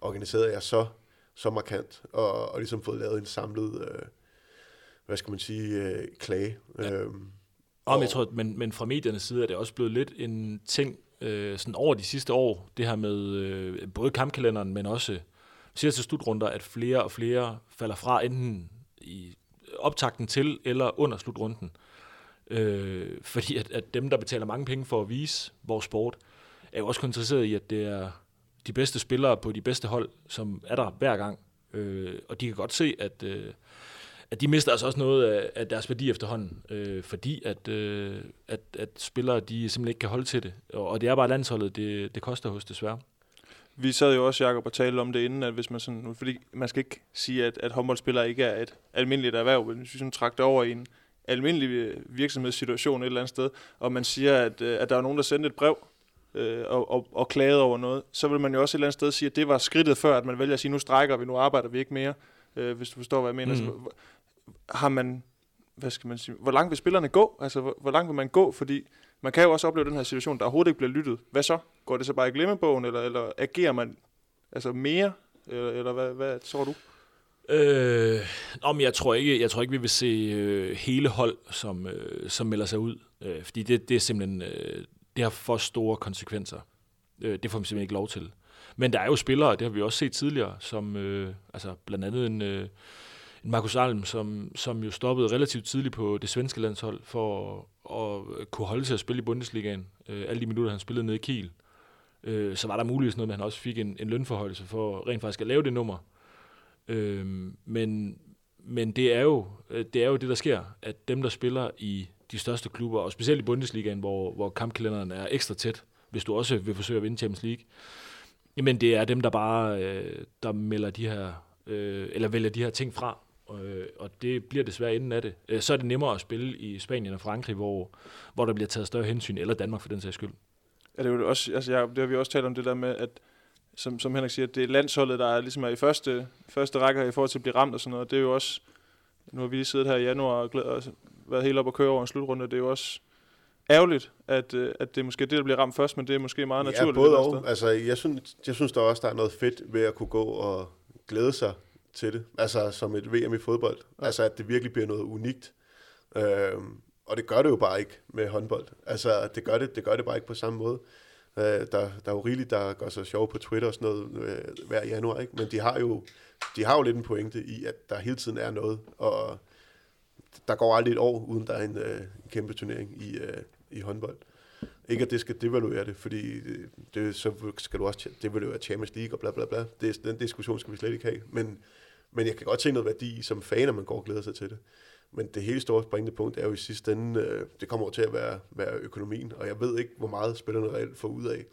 organiseret jer så, så markant, og, og ligesom fået lavet en samlet, øh, hvad skal man sige, øh, klage. Ja. Øhm, Om, jeg tror, men, men fra mediernes side er det også blevet lidt en ting øh, sådan over de sidste år, det her med øh, både kampkalenderen, men også siger til slutrunder, at flere og flere falder fra enten i optakten til eller under slutrunden. Øh, fordi at, at dem, der betaler mange penge for at vise vores sport, er jo også interesseret i, at det er de bedste spillere på de bedste hold, som er der hver gang. Øh, og de kan godt se, at, øh, at de mister altså også noget af, af deres værdi efterhånden, øh, fordi at, øh, at, at spillere de simpelthen ikke kan holde til det. Og, og det er bare landsholdet, det, det koster hos desværre. Vi sad jo også, Jacob, og talte om det inden, at hvis man sådan, fordi man skal ikke sige, at, at håndboldspillere ikke er et almindeligt erhverv, men hvis vi sådan trak det over i en almindelig øh, virksomhedssituation et eller andet sted, og man siger, at, øh, at der er nogen, der sendte et brev øh, og, og, og klagede over noget, så vil man jo også et eller andet sted sige, at det var skridtet før, at man vælger at sige, nu strækker vi, nu arbejder vi ikke mere, øh, hvis du forstår, hvad jeg mener. Mm. Altså, har man, hvad skal man sige, hvor langt vil spillerne gå? Altså, hvor, hvor langt vil man gå? Fordi man kan jo også opleve den her situation, der overhovedet ikke bliver lyttet. Hvad så? Går det så bare i glemmebogen, eller, eller agerer man altså mere? Eller, eller hvad, hvad tror du? Øh, om jeg tror ikke, jeg tror ikke, vi vil se øh, hele hold, som, øh, som melder sig ud, øh, fordi det, det er simpelthen, øh, det har for store konsekvenser. Øh, det får man simpelthen ikke lov til. Men der er jo spillere, det har vi også set tidligere, som øh, altså blandt andet en, øh, en Markus Alm, som, som jo stoppede relativt tidligt på det svenske landshold for at, at kunne holde til at spille i Bundesligaen. Øh, alle de minutter, han spillede nede i Kiel. Øh, øh, så var der muligvis noget, at han også fik en, en lønforhøjelse for rent faktisk at lave det nummer. Øh, men, men det er, jo, øh, det er jo det, der sker, at dem, der spiller i de største klubber, og specielt i Bundesligaen, hvor, hvor kampkalenderen er ekstra tæt, hvis du også vil forsøge at vinde Champions League, jamen det er dem, der bare øh, der melder de her, øh, eller vælger de her ting fra, øh, og det bliver desværre inden af det. Øh, så er det nemmere at spille i Spanien og Frankrig, hvor, hvor der bliver taget større hensyn, eller Danmark for den sags skyld. Er det jo også, altså Jacob, det har vi også talt om det der med, at som, som Henrik siger, at det er landsholdet, der er, ligesom er i første, første række i forhold til at blive ramt og sådan noget. Det er jo også, nu har vi lige siddet her i januar og glæder os, været helt op og køre over en slutrunde. Det er jo også ærgerligt, at, øh, at det er måske det, der bliver ramt først, men det er måske meget Ja, naturligt. både eller andet og. Altså, jeg synes, jeg synes der også, der er noget fedt ved at kunne gå og glæde sig til det. Altså, som et VM i fodbold. Ja. Altså, at det virkelig bliver noget unikt. Øhm, og det gør det jo bare ikke med håndbold. Altså, det gør det, det gør det bare ikke på samme måde. Øh, der, der er jo rigeligt, der gør sig sjov på Twitter og sådan noget øh, hver januar, ikke? Men de har, jo, de har jo lidt en pointe i, at der hele tiden er noget, og der går aldrig et år, uden der er en, øh, en kæmpe turnering i, øh, i håndbold. Ikke at det skal devaluere det, fordi det, det, så skal du også devaluere Champions League og bla bla bla. Det, den diskussion skal vi slet ikke have. Men, men jeg kan godt se noget værdi i som fan, at man går og glæder sig til det. Men det helt store springende punkt er jo i sidste ende, øh, det kommer over til at være, være økonomien, og jeg ved ikke, hvor meget spillerne reelt får ud af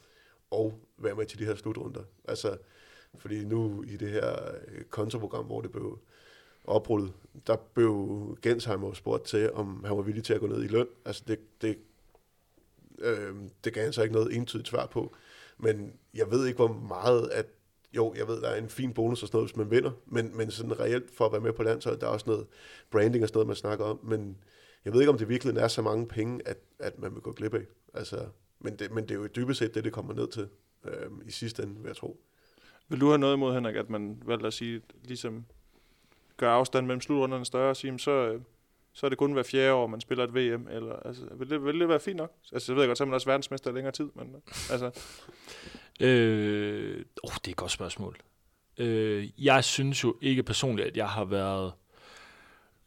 og være med til de her slutrunder. Altså, fordi nu i det her øh, kontoprogram, hvor det blev oprullet, der blev Gensheimer spurgt til, om han var villig til at gå ned i løn. Altså det, det, øh, det gav han så ikke noget entydigt svar på. Men jeg ved ikke, hvor meget at jo, jeg ved, der er en fin bonus og sådan noget, hvis man vinder, men, men sådan reelt for at være med på landsholdet, der er også noget branding og sådan noget, man snakker om, men jeg ved ikke, om det virkelig er så mange penge, at, at man vil gå glip af. Altså, men, det, men det er jo dybest set det, det kommer ned til øh, i sidste ende, vil jeg tro. Vil du have noget imod, Henrik, at man valgte at sige, ligesom gør afstand mellem slutrunderne større og sige, så, så er det kun hver fjerde år, man spiller et VM, eller altså, vil det, vil det være fint nok? Altså, jeg ved godt, så er man også verdensmester i længere tid, men altså... Øh, oh, det er et godt spørgsmål. Øh, jeg synes jo ikke personligt, at jeg har været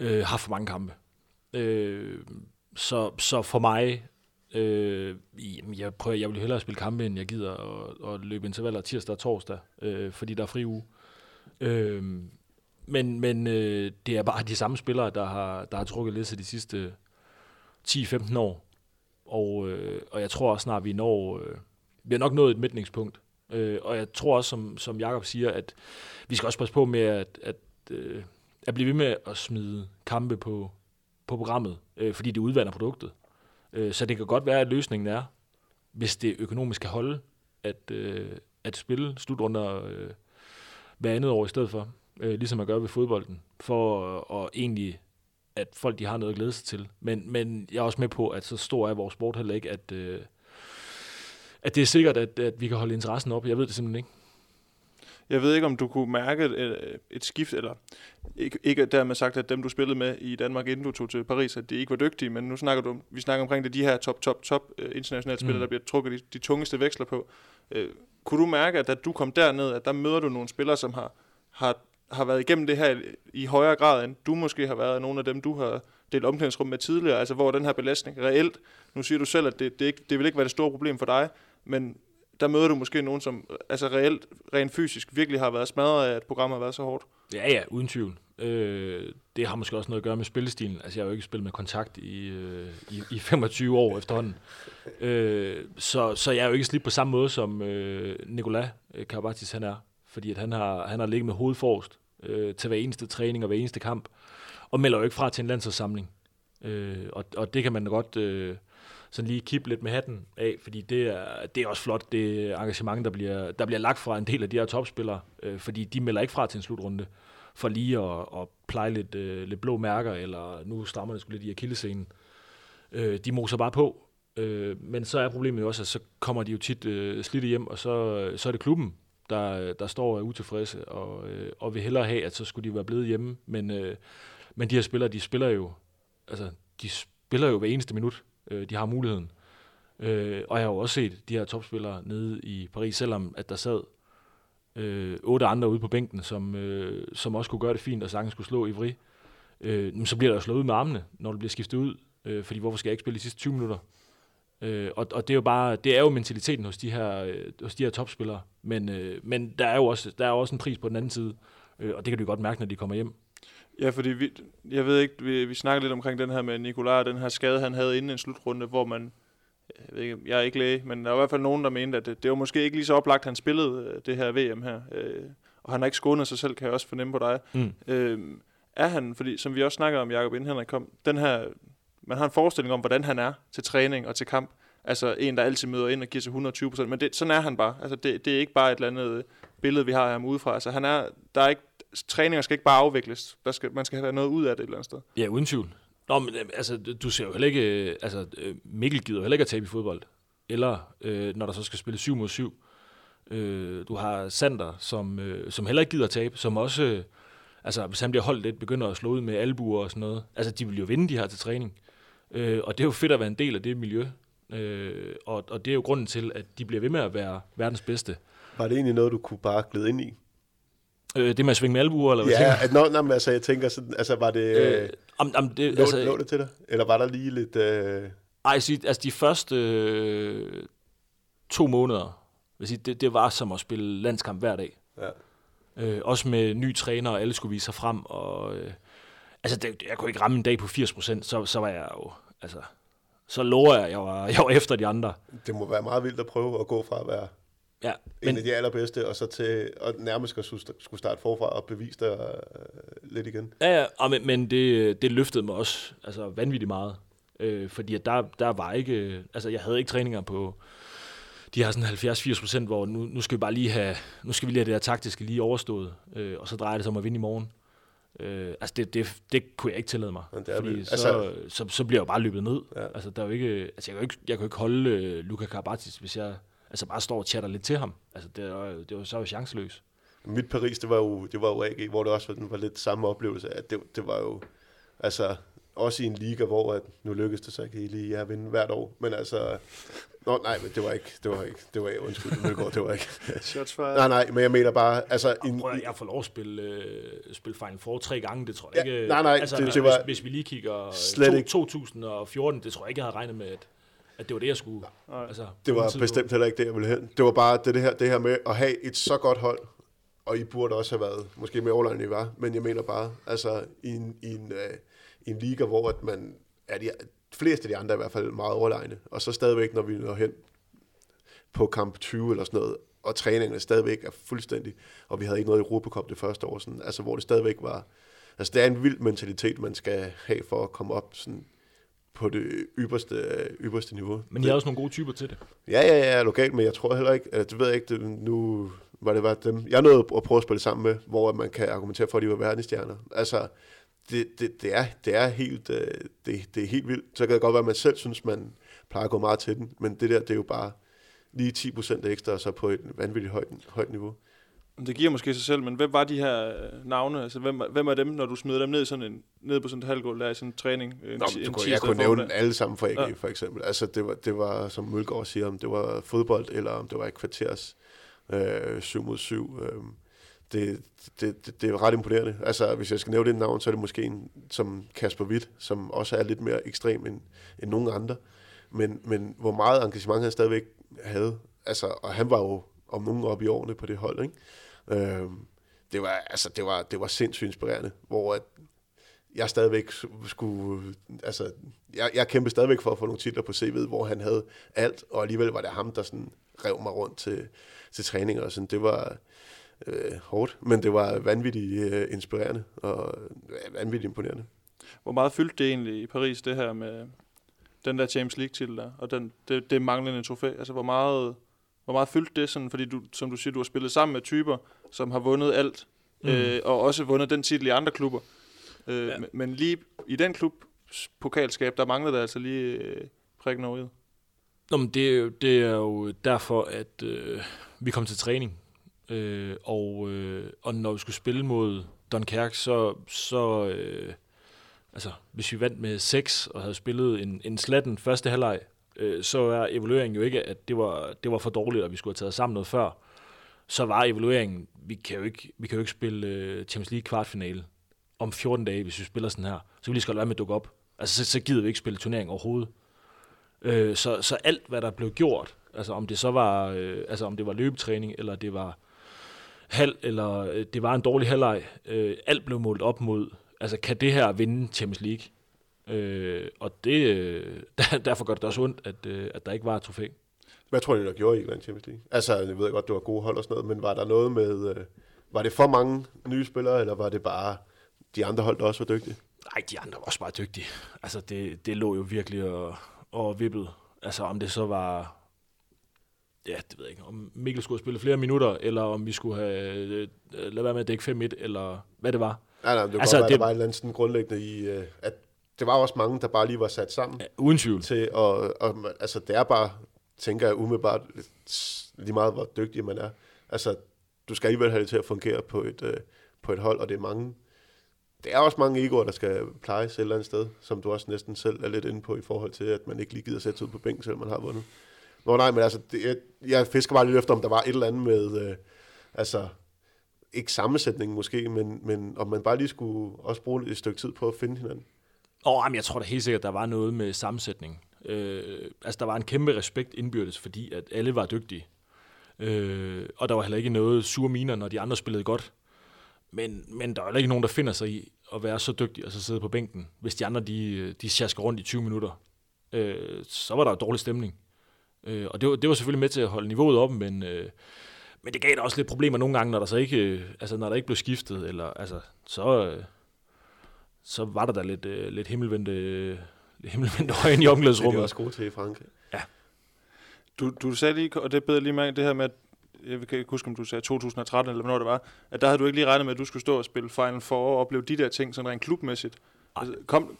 øh, haft for mange kampe. Øh, så, så for mig, øh, jeg prøver, jeg vil hellere spille kampe, end jeg gider at, at løbe intervaller tirsdag og torsdag, øh, fordi der er fri uge. Øh, men men øh, det er bare de samme spillere, der har, der har trukket lidt til de sidste 10-15 år. Og, øh, og jeg tror også snart, vi når... Øh, vi har nok nået et midtningspunkt. Øh, og jeg tror også, som, som Jakob siger, at vi skal også passe på med at, at, øh, at blive ved med at smide kampe på, på programmet, øh, fordi det udvander produktet. Øh, så det kan godt være, at løsningen er, hvis det økonomisk kan holde, at, øh, at spille slutrunder øh, hver andet år i stedet for, øh, ligesom man gør ved fodbolden, for at, at egentlig at folk de har noget at glæde sig til. Men, men jeg er også med på, at så stor er vores sport heller ikke, at, øh, at det er sikkert, at, at vi kan holde interessen op. Jeg ved det simpelthen ikke. Jeg ved ikke, om du kunne mærke et, et skift, eller ikke, ikke dermed sagt, at dem, du spillede med i Danmark, inden du tog til Paris, at de ikke var dygtige, men nu snakker du, vi snakker omkring det, de her top, top, top uh, internationale spillere, mm. der bliver trukket de, de tungeste veksler på. Uh, kunne du mærke, at da du kom derned, at der møder du nogle spillere, som har, har, har været igennem det her i højere grad, end du måske har været nogle af dem, du har delt omklædningsrum med tidligere, altså hvor den her belastning reelt, nu siger du selv, at det, det, ikke, det vil ikke være det store problem for dig, men der møder du måske nogen, som altså reelt, rent fysisk, virkelig har været smadret af, at programmet har været så hårdt. Ja, ja, uden tvivl. Øh, det har måske også noget at gøre med spillestilen. Altså, jeg har jo ikke spillet med kontakt i, øh, i, i 25 år efterhånden. Øh, så, så jeg er jo ikke slidt på samme måde, som øh, Nicolas øh, Karabatis han er. Fordi at han har, han har ligget med hovedet forrest øh, til hver eneste træning og hver eneste kamp. Og melder jo ikke fra til en landsholdssamling. Øh, og, og det kan man godt... Øh, sådan lige kippe lidt med hatten af, fordi det er, det er også flot, det engagement, der bliver, der bliver lagt fra en del af de her topspillere, øh, fordi de melder ikke fra til en slutrunde, for lige at, at pleje lidt, øh, lidt blå mærker, eller nu strammer det skulle lidt i akillescenen. Øh, de moser bare på, øh, men så er problemet jo også, at så kommer de jo tit øh, slidt hjem, og så, så er det klubben, der, der står utilfredse, og, øh, og vil hellere have, at så skulle de være blevet hjemme, men, øh, men de her spillere, de spiller jo, altså, de spiller jo hver eneste minut, øh, de har muligheden. Øh, og jeg har jo også set de her topspillere nede i Paris, selvom at der sad øh, otte andre ude på bænken, som, øh, som også kunne gøre det fint, og sagtens skulle slå Ivri. Øh, så bliver der jo slået ud med armene, når du bliver skiftet ud, øh, fordi hvorfor skal jeg ikke spille de sidste 20 minutter? Øh, og, og det er jo bare, det er jo mentaliteten hos de her, øh, hos de her topspillere, men, øh, men der er jo også, der er også en pris på den anden side, øh, og det kan du godt mærke, når de kommer hjem. Ja, fordi vi, jeg ved ikke, vi, vi snakker lidt omkring den her med Nikolaj, den her skade, han havde inden en slutrunde, hvor man, jeg, ved ikke, jeg er ikke læge, men der var i hvert fald nogen, der mente, at det, det var måske ikke lige så oplagt, han spillede øh, det her VM her. Øh, og han har ikke skånet sig selv, kan jeg også fornemme på dig. Mm. Øh, er han, fordi som vi også snakker om, Jacob, inden Henrik kom, den her, man har en forestilling om, hvordan han er til træning og til kamp. Altså en, der altid møder ind og giver sig 120 procent. Men det, sådan er han bare. Altså det, det er ikke bare et eller andet billede, vi har af ham udefra. Altså han er, der er ikke, træninger skal ikke bare afvikles. Der skal, man skal have noget ud af det et eller andet sted. Ja, uden tvivl. Nå, men altså, du ser jo heller ikke... Altså, Mikkel gider jo heller ikke at tabe i fodbold. Eller øh, når der så skal spille 7 mod 7. Øh, du har Sander, som, øh, som heller ikke gider at tabe, som også... Øh, altså, hvis han bliver holdt lidt, begynder at slå ud med albuer og sådan noget. Altså, de vil jo vinde de her til træning. Øh, og det er jo fedt at være en del af det miljø. Øh, og, og det er jo grunden til, at de bliver ved med at være verdens bedste. Var det egentlig noget, du kunne bare glide ind i? Øh, det med at svinge med albuer, eller hvad Ja, at, nå, nå, men altså, jeg tænker sådan, altså var det... Øh, om, om det lå, altså, lå det til dig? Eller var der lige lidt... Øh... Ej, altså de første øh, to måneder, vil sige, det, det var som at spille landskamp hver dag. Ja. Øh, også med ny træner, og alle skulle vise sig frem. Og, øh, altså, det, jeg kunne ikke ramme en dag på 80 procent, så, så var jeg jo... Altså, så lover jeg, jeg var, jeg var efter de andre. Det må være meget vildt at prøve at gå fra at være ja, men, en af de allerbedste, og så til at nærmest skulle starte forfra og bevise dig uh, lidt igen. Ja, ja men, men det, det løftede mig også altså vanvittigt meget. Øh, fordi at der, der var ikke, altså jeg havde ikke træninger på de har sådan 70-80 procent, hvor nu, nu skal vi bare lige have, nu skal vi lige have det her taktiske lige overstået, øh, og så drejer det sig om at vinde i morgen. Øh, altså det, det, det kunne jeg ikke tillade mig, Men det fordi så, altså- så, så bliver jeg jo bare løbet ned. Ja. Altså der er jo ikke, altså jeg kan jo ikke, jeg kan jo ikke holde øh, Luka Karabatic, hvis jeg altså bare står og chatter lidt til ham. Altså det jo- det jo så jo chanceløs. Mit Paris, det var jo, det var jo AG, hvor det også var, var lidt samme oplevelse, at det, det var jo, altså, også i en liga, hvor at, nu lykkedes det så ikke lige at vinde hvert år, men altså, nå, nej, men det var ikke, det var ikke, det var ikke, undskyld, Mølgaard, det var ikke. Shots fired. Nej, nej, men jeg mener bare, altså, en, Prøv, at- jeg får lov at spille, øh, spille Final Four tre gange, det tror Ja, jeg ikke. nej, nej, altså, det- hvis, det var- hvis, hvis vi lige kigger Slet to, ikke. 2014, det tror jeg ikke, jeg havde regnet med, at, at det var det, jeg skulle. Nej. Altså, det var bestemt heller ikke det, jeg ville hen. Det var bare det, det, her, det her med at have et så godt hold, og I burde også have været måske mere overlegnet, end I var, men jeg mener bare, altså, i en, i en, øh, i en liga, hvor at man er de fleste af de andre er i hvert fald meget overlegne, og så stadigvæk, når vi når hen på kamp 20 eller sådan noget, og træningerne stadigvæk er fuldstændig, og vi havde ikke noget i Europacup det første år, sådan, altså hvor det stadigvæk var, altså det er en vild mentalitet, man skal have for at komme op sådan, på det ypperste, ypperste niveau. Men I har også nogle gode typer til det. Ja, ja, ja, lokalt, men jeg tror heller ikke, at det ved jeg ikke, det, nu var det bare dem, jeg nåede at prøve at spille sammen med, hvor man kan argumentere for, at de var verdensstjerner. Altså, det, det, det, er, det er helt, øh, det, det er helt vildt. Så kan det godt være, at man selv synes, man plejer at gå meget til den, men det der, det er jo bare lige 10% ekstra, og så på et vanvittigt højt, højt niveau. Det giver måske sig selv, men hvem var de her øh, navne? Altså, hvem, hvem er dem, når du smider dem ned, sådan en, ned på sådan et halvgulv, der i sådan en træning? En, Nå, ti- men en du kunne, jeg kunne nævne formiddag? alle sammen fra AG, ja. for eksempel. Altså, det var, det var, som Mølgaard siger, om det var fodbold, eller om det var et kvarters øh, 7 mod 7. Øh, det, det, det, det er ret imponerende. Altså, hvis jeg skal nævne det navn, så er det måske en som Kasper Witt, som også er lidt mere ekstrem end, end nogen andre. Men, men hvor meget engagement han stadigvæk havde, altså, og han var jo om nogen op i årene på det hold, ikke? Øh, det var, altså, det var, det var sindssygt inspirerende, hvor at jeg stadigvæk skulle, altså, jeg, jeg kæmpede stadigvæk for at få nogle titler på CV'et, hvor han havde alt, og alligevel var det ham, der sådan rev mig rundt til, til træninger og sådan. Det var øh, hårdt, men det var vanvittigt øh, inspirerende og øh, vanvittigt imponerende. Hvor meget fyldte det egentlig i Paris, det her med den der Champions League-titel der, og den, det, det manglende trofæ? Altså, hvor meget, hvor meget fyldte det, sådan, fordi du, som du siger, du har spillet sammen med typer, som har vundet alt, mm. øh, og også vundet den titel i andre klubber. Øh, Ja. men, lige i den klub, pokalskab, der manglede der altså lige øh, prikken over i. Nå, men det, er jo- det er jo derfor, at øh, vi kom til træning. Øh, og, øh, og når vi skulle spille mod Dunkirk, så, så øh, altså, hvis vi vandt med 6 og havde spillet en, en slatten første halvleg, øh, så er evalueringen jo ikke, at det var, det var for dårligt, og vi skulle have taget sammen noget før. Så var evalueringen, vi kan jo ikke, vi kan jo ikke spille øh, Champions League kvartfinale om 14 dage, hvis vi spiller sådan her. Så vi lige skal være med at dukke op. Altså, så, så gider vi ikke spille turnering overhovedet. Øh, så, så alt, hvad der blev gjort, altså om det så var, øh, altså om det var løbetræning, eller det var halv, eller øh, det var en dårlig halvleg, øh, alt blev målt op mod, altså kan det her vinde Champions League? Øh, og det, der, derfor gør det også ondt, at, øh, at der ikke var et trofæ. Hvad tror du, der gjorde i England Champions League? Altså, jeg ved godt, det var gode hold og sådan noget, men var der noget med, øh, var det for mange nye spillere, eller var det bare de andre hold, der også var dygtige? Nej, de andre var også bare dygtige. Altså, det, det lå jo virkelig og, og vippede. Altså, om det så var... Ja, det ved jeg ikke. Om Mikkel skulle have spillet flere minutter, eller om vi skulle have øh, lade være med at dække 5-1, eller hvad det var. Nej, nej, det var Altså, bare, det- det... der var et eller andet sådan grundlæggende i, øh, at det var også mange, der bare lige var sat sammen Ja, uden tvivl. til, at, og, altså det er bare, tænker jeg umiddelbart, lige meget hvor dygtig man er. Altså, du skal alligevel have det til at fungere på et, øh, på et hold, og det er mange, det er også mange egoer, der skal plejes et eller andet sted, som du også næsten selv er lidt inde på i forhold til, at man ikke lige gider sætte sig ud på bænken, selvom man har vundet. Nå nej, men altså, det, jeg, jeg fisker bare lidt efter, om der var et eller andet med, øh, altså, ikke sammensætningen måske, men, men om man bare lige skulle også bruge et stykke tid på at finde hinanden. Åh, oh, jeg tror da helt sikkert, der var noget med sammensætning. Øh, altså, der var en kæmpe respekt indbyrdes, fordi at alle var dygtige. Øh, og der var heller ikke noget sure miner, når de andre spillede godt. Men, men der er heller ikke nogen, der finder sig i at være så dygtig og så sidde på bænken, hvis de andre de, de sjasker rundt i 20 minutter. Øh, så var der dårlig stemning. Øh, og det var, det var selvfølgelig med til at holde niveauet op, men, øh, men det gav da også lidt problemer nogle gange, når der så ikke, øh, altså når der ikke blev skiftet, eller altså, så, øh, så var der da lidt, øh, lidt himmelvendte, øh, himmelvendte øjne i Det er de omklædningsrummet. også gode til i Frankrig. Du, du sagde lige, og det bedre lige mærke, det her med, at jeg kan ikke huske, om du sagde 2013 eller hvornår det var, at der havde du ikke lige regnet med, at du skulle stå og spille Final Four og opleve de der ting sådan rent klubmæssigt. Altså, kom,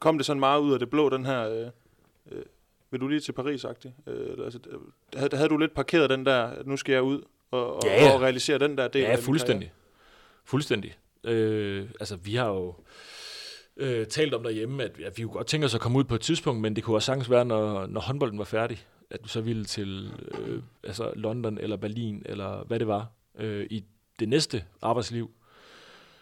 kom- det sådan meget ud af det blå, den her... Øh, øh, vil du lige til paris -agtig? øh, eller, altså, øh, havde, havde du lidt parkeret den der, at nu skal jeg ud og, og, Ja, ja. og realisere den der del Ja, fuldstændig. Fuldstændig. Øh, altså, vi har jo øh, talt om derhjemme, at ja, vi kunne godt tænke os at komme ud på et tidspunkt, men det kunne også sagtens være, når, når håndbolden var færdig, at du så ville til øh, altså London eller Berlin, eller hvad det var, øh, i det næste arbejdsliv.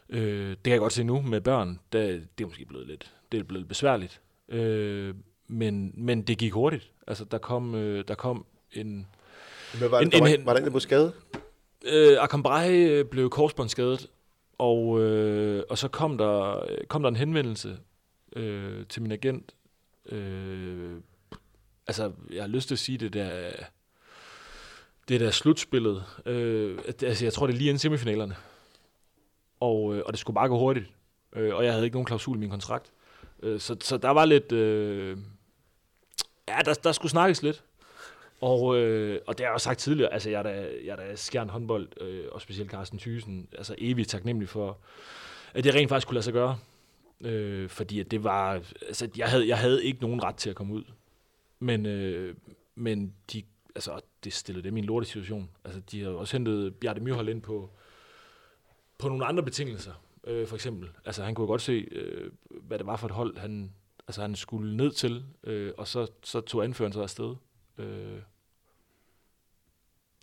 Øh, det kan jeg godt se nu med børn, der, det er måske blevet lidt, det er blevet besværligt. Øh, men, men det gik hurtigt. Altså, der kom, øh, der kom en, Men var, En- der, var, en- var der en, der blev skadet? Øh, Akambrahe øh, blev korsbåndsskadet, og, øh, og så kom der, kom der en henvendelse øh, til min agent. Øh, altså, jeg har lyst til at sige det der, det der slutspillet. Øh, altså, jeg tror, det er lige inden semifinalerne. Og, øh, og det skulle bare gå hurtigt. Øh, og jeg havde ikke nogen klausul i min kontrakt. Øh, så, så der var lidt... Øh, ja, der, der skulle snakkes lidt. Og, øh, og det har jeg også sagt tidligere, altså jeg er da, jeg er da skjern håndbold, øh, og specielt Carsten Thysen, altså evigt taknemmelig for, at det rent faktisk kunne lade sig gøre. Øh, fordi at det var, altså jeg havde, jeg havde ikke nogen ret til at komme ud. Men, øh, men de, altså det stillede dem i en lortig situation. Altså de har også hentet Bjarte Myrhold ind på, på nogle andre betingelser, øh, for eksempel. Altså han kunne godt se, øh, hvad det var for et hold, han, altså, han skulle ned til, øh, og så, så tog anføreren sig afsted øh,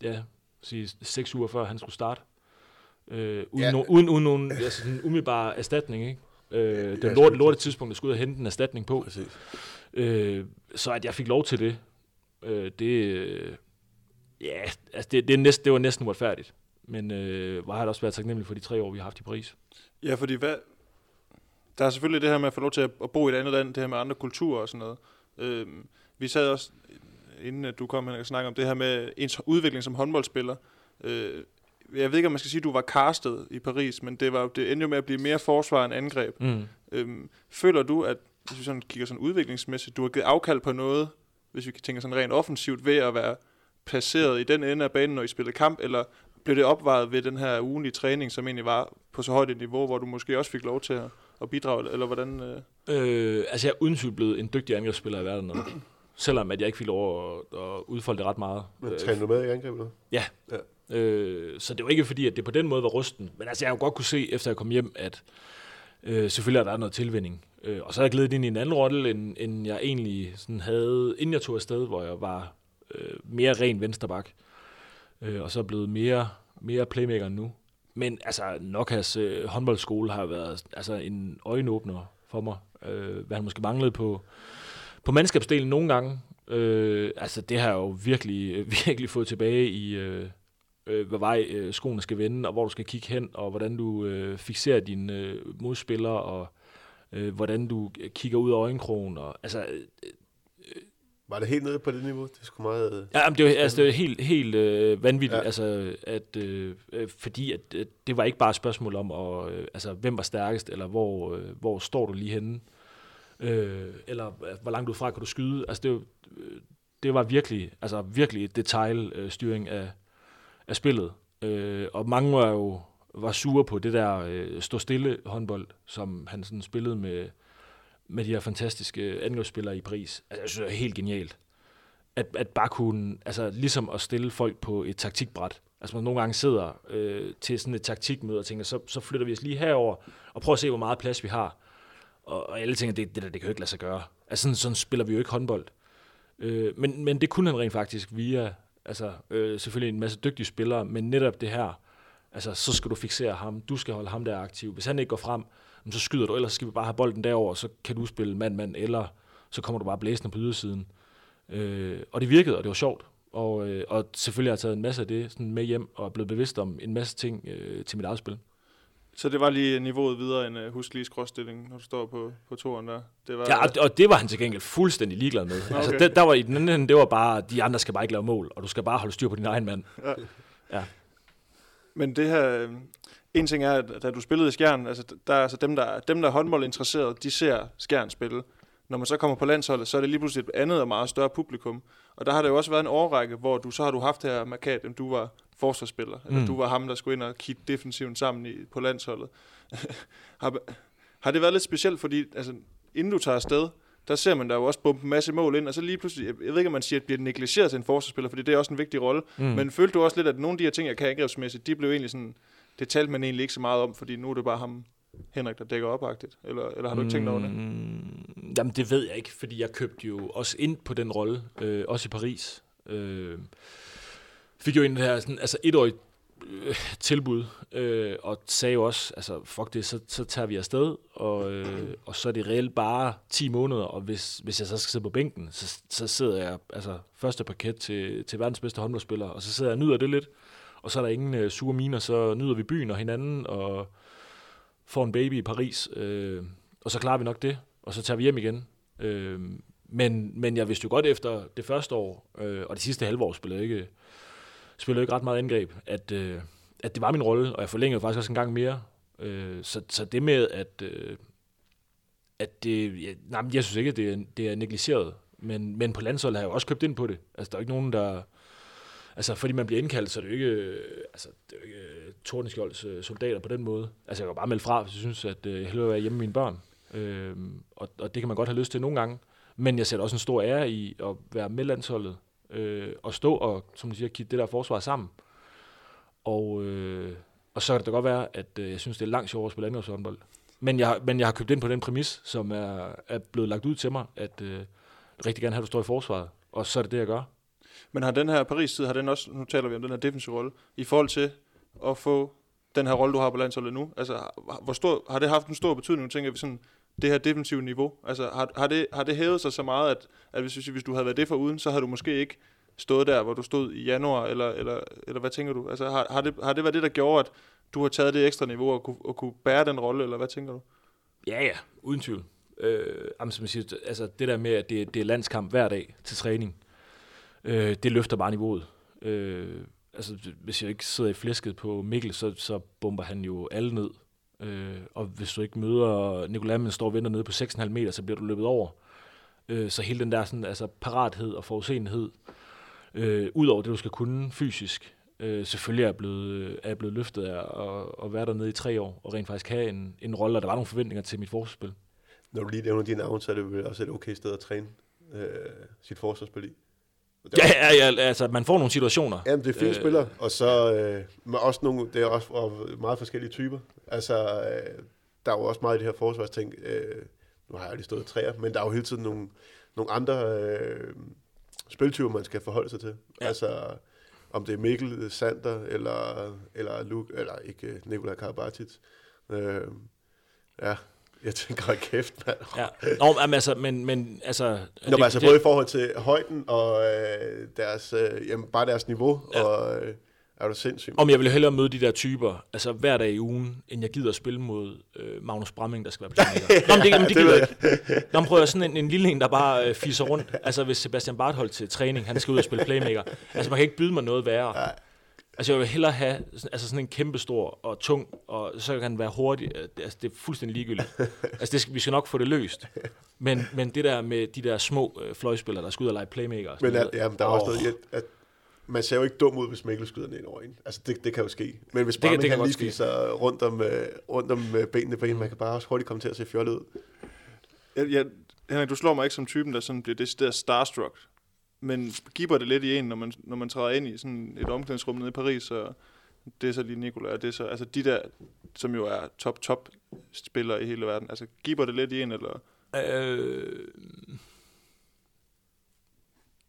ja, sige seks uger før han skulle starte. Øh, uden, Ja. no, uden, uden nogen altså, sådan umiddelbar erstatning, ikke? Øh, det var lort, jeg lort tidspunkt, der skulle ud og hente en erstatning på. Præcis. Øh, så at jeg fik lov til det, øh, det, øh, ja, altså det, det, er næsten, det var næsten uretfærdigt. Men øh, hvor har jeg da også været taknemmelig for de tre år, vi har haft i Paris. Ja, fordi hvad, der er selvfølgelig det her med at få lov til at, bo i et andet land, det her med andre kulturer og sådan noget. Øhm, vi sad også, inden at du kom hen og snakke om det her med ens udvikling som håndboldspiller. Øh, jeg ved ikke, om man skal sige, at du var castet i Paris, men det, var, det endte jo med at blive mere forsvar end angreb. Mm. Øhm, føler du, at hvis vi sådan kigger sådan udviklingsmæssigt, du har givet afkald på noget, hvis vi tænker sådan rent offensivt, ved at være placeret i den ende af banen, når I spillede kamp, eller blev det opvejet ved den her ugenlige træning, som egentlig var på så højt et niveau, hvor du måske også fik lov til at, at bidrage, eller hvordan... Øh, Øh, altså jeg er uden tvivl blevet en dygtig angrebsspiller i verden. Selvom at jeg ikke fik lov at, at udfolde det ret meget. Men Øh, træner du med i angrebet? Øh, så det var ikke fordi, at det på den måde var rusten. Men altså, jeg har jo godt kunne se, efter jeg kom hjem, at øh, selvfølgelig er der noget tilvænning. Øh, og så er jeg glædet ind i en anden rolle, end, end jeg egentlig sådan havde, inden jeg tog afsted, hvor jeg var øh, mere ren vensterbak. Øh, og så er blevet mere, mere playmaker nu. Men altså, Nokas øh, håndboldskole har været altså, en øjenåbner for mig. Øh, hvad han måske manglede på, på mandskabsdelen nogle gange. Øh, altså, det har jeg jo virkelig, virkelig fået tilbage i... Øh, øh, hvad vej øh, skoene skal vende, og hvor du skal kigge hen, og hvordan du øh, fixerer dine øh, modspillere, og øh, hvordan du øh, kigger ud af øjenkrogen. Og, altså, øh, Var det helt nede på det niveau? Det er sgu meget... øh, ja, jamen, det var, altså, det var helt, helt øh, vanvittigt, Ja. altså, at, øh, øh, fordi at, øh, det var ikke bare et spørgsmål om, at, øh, altså, hvem var stærkest, eller hvor, øh, hvor står du lige henne, øh, eller øh, hvor langt ud fra kan du skyde. Altså, det, var, øh, det var virkelig, altså, virkelig detaljstyring af, af spillet. Øh, og mange var jo var sure på det der øh, stå stille håndbold, som han sådan spillede med, med de her fantastiske angrebsspillere i Paris. Altså, jeg synes, det er helt genialt. At, at bare kunne, altså ligesom at stille folk på et taktikbræt. Altså man nogle gange sidder øh, til sådan et taktikmøde og tænker, så, så flytter vi os lige herover og prøver at se, hvor meget plads vi har. Og, og alle tænker, det, det der, det kan jo ikke lade sig gøre. Altså sådan, sådan spiller vi jo ikke håndbold. Øh, men, men det kunne han rent faktisk via, altså øh, selvfølgelig en masse dygtige spillere, men netop det her, altså så skal du fixere ham, du skal holde ham der aktiv. Hvis han ikke går frem, så skyder du, ellers skal vi bare have bolden derover, så kan du spille mand-mand, eller så kommer du bare blæsende på ydersiden. Øh, og det virkede, og det var sjovt. Og, øh, og selvfølgelig har jeg taget en masse af det sådan med hjem, og er blevet bevidst om en masse ting øh, til mit eget spil så det var lige niveauet videre end uh, husk lige skråstilling, når du står på, på toren der. Det var, Ja, og, og det var han til gengæld fuldstændig ligeglad med. Okay. Altså, Okay. der, var i den anden det var bare, de andre skal bare ikke lave mål, og du skal bare holde styr på din egen mand. Men det her, øh, en ting er, at da du spillede i Skjern, altså, der er altså dem, der, dem, der er håndboldinteresserede, de ser Skjern spille. når man så kommer på landsholdet, så er det lige pludselig et andet og meget større publikum. Og der har der jo også været en årrække, hvor du så har du haft det her markat, at du var forsvarsspiller, mm. eller du var ham, der skulle ind og kigge defensiven sammen i, på landsholdet. har, har det været lidt specielt, fordi altså, inden du tager afsted, der ser man der jo også bombe en masse mål ind, og så lige pludselig, jeg ved ikke, om man siger, at bliver negligeret til en forsvarsspiller, fordi det er også en vigtig rolle, mm. men følte du også lidt, at nogle af de her ting, jeg kan angrebsmæssigt, de blev egentlig sådan, det talte man egentlig ikke så meget om, fordi nu er det bare ham, Henrik, der dækker opagtigt? Eller, eller har du ikke tænkt over det? Mm, jamen, det ved jeg ikke, fordi jeg købte jo også ind på den rolle, øh, også i Paris. Øh, fik jo en her, sådan, altså etårigt øh, tilbud, øh, og sagde jo også, altså fuck det, så, så tager vi afsted, og, øh, og så er det reelt bare 10 måneder, og hvis, hvis jeg så skal sidde på bænken, så, så sidder jeg, altså første parket til, til verdens bedste håndboldspiller, og så sidder jeg og nyder det lidt, og så er der ingen øh, sure miner, så nyder vi byen og hinanden, og får en baby i Paris, øh, og så klarer vi nok det, og så tager vi hjem igen. Øh, men, men jeg vidste jo godt efter det første år, øh, og det sidste halve år spillede jeg ikke, spillede jo ikke ret meget angreb, at, øh, at det var min rolle, og jeg forlængede faktisk også en gang mere. Øh, så, så det med, at, øh, at det, ja, nej, jeg synes ikke, at det er, det er negligeret, men, men på landsholdet har jeg jo også købt ind på det. Altså, der er ikke nogen, der... Altså, fordi man bliver indkaldt, så er det jo ikke, øh, altså, det er jo ikke øh, Tordenskjolds øh, soldater på den måde. Altså, jeg kan bare melde fra, hvis jeg synes, at jeg hellere vil være hjemme med mine børn. Øh, og, og det kan man godt have lyst til nogle gange. Men jeg sætter også en stor ære i at være med landsholdet, øh, og stå og, som du siger, kigge det der forsvar sammen. Og, øh, og så kan det da godt være, at øh, jeg synes, det er langt sjovere at spille angrebshåndbold. Men jeg, men jeg har købt ind på den præmis, som er, er blevet lagt ud til mig, at øh, rigtig gerne have, at du står i forsvaret. Og så er det det, jeg gør. Men har den her Paris-tid, har den også, nu taler vi om den her defensive rolle, i forhold til at få den her rolle, du har på landsholdet nu? Altså, hvor stor, har det haft en stor betydning, tænker vi sådan, det her defensive niveau? Altså, har, har, det, har det hævet sig så meget, at, at hvis, hvis du havde været det for uden, så havde du måske ikke stået der, hvor du stod i januar, eller, eller, eller hvad tænker du? Altså, har, har, det, har det været det, der gjorde, at du har taget det ekstra niveau og kunne, og kunne bære den rolle, eller hvad tænker du? Ja, ja, uden tvivl. Øh, som siger, altså, det der med, at det, det er landskamp hver dag til træning, øh, det løfter bare niveauet. Øh, altså, hvis jeg ikke sidder i flæsket på Mikkel, så, så bomber han jo alle ned. Øh, og hvis du ikke møder Nicolai, men står og venter nede på 6,5 meter, så bliver du løbet over. Øh, så hele den der sådan, altså, parathed og forudsenhed, øh, ud over det, du skal kunne fysisk, øh, selvfølgelig er jeg blevet, øh, er jeg blevet løftet af at, at være dernede i tre år, og rent faktisk have en, en rolle, og der var nogle forventninger til mit forsvarsspil. Når du lige nævner dine navn, så er det vel også et okay sted at træne øh, sit forsvarsspil i. Ja, ja, ja, altså man får nogle situationer. Jamen, det er fine øh, spillere, og så øh, med også nogle, det er også meget forskellige typer. Altså, øh, der er jo også meget i det her forsvarsting. Øh, nu har jeg lige stået træer, men der er jo hele tiden nogle, nogle andre øh, spiltyper, man skal forholde sig til. Ja. Altså, om det er Mikkel Sander, eller, eller Luke, eller ikke Nikola Karabatic. Øh, ja, jeg tænker, kæft, mand. Ja. Nå, men altså, men, men altså... Nå, det, altså det, både i forhold til højden og øh, deres, øh, jamen, bare deres niveau, ja. og øh, er du sindssygt. Om jeg vil hellere møde de der typer, altså hver dag i ugen, end jeg gider at spille mod øh, Magnus Bramming, der skal være playmaker. Nå, men det, men det gider jeg ikke. Nå, men prøv at sådan en, en lille en, der bare øh, fiser rundt. Altså hvis Sebastian Barthold til træning, han skal ud og spille playmaker. Altså man kan ikke byde mig noget værre. Nej. Altså jeg vil hellere have altså sådan en kæmpe stor og tung, og så kan han være hurtig. Altså det er fuldstændig ligegyldigt. altså det skal, vi skal nok få det løst. Men, men det der med de der små øh, fløjspillere, der skal ud og lege playmaker. Og men at, jamen, der er oh. også noget, at, at man ser jo ikke dum ud, hvis Mikkel skyder den ind over en. Altså, det, det kan jo ske. Men hvis bare man kan lige fiser rundt om, uh, rundt om uh, benene på en, man kan bare også hurtigt komme til at se fjollet ud. Ja, ja, Henrik, du slår mig ikke som typen, der sådan bliver det der starstruck men giver det lidt i en, når man, når man træder ind i sådan et omklædningsrum nede i Paris, og det er så lige Nicolai, og det er så, altså de der, som jo er top, top spillere i hele verden, altså giver det lidt i en, eller? Øh,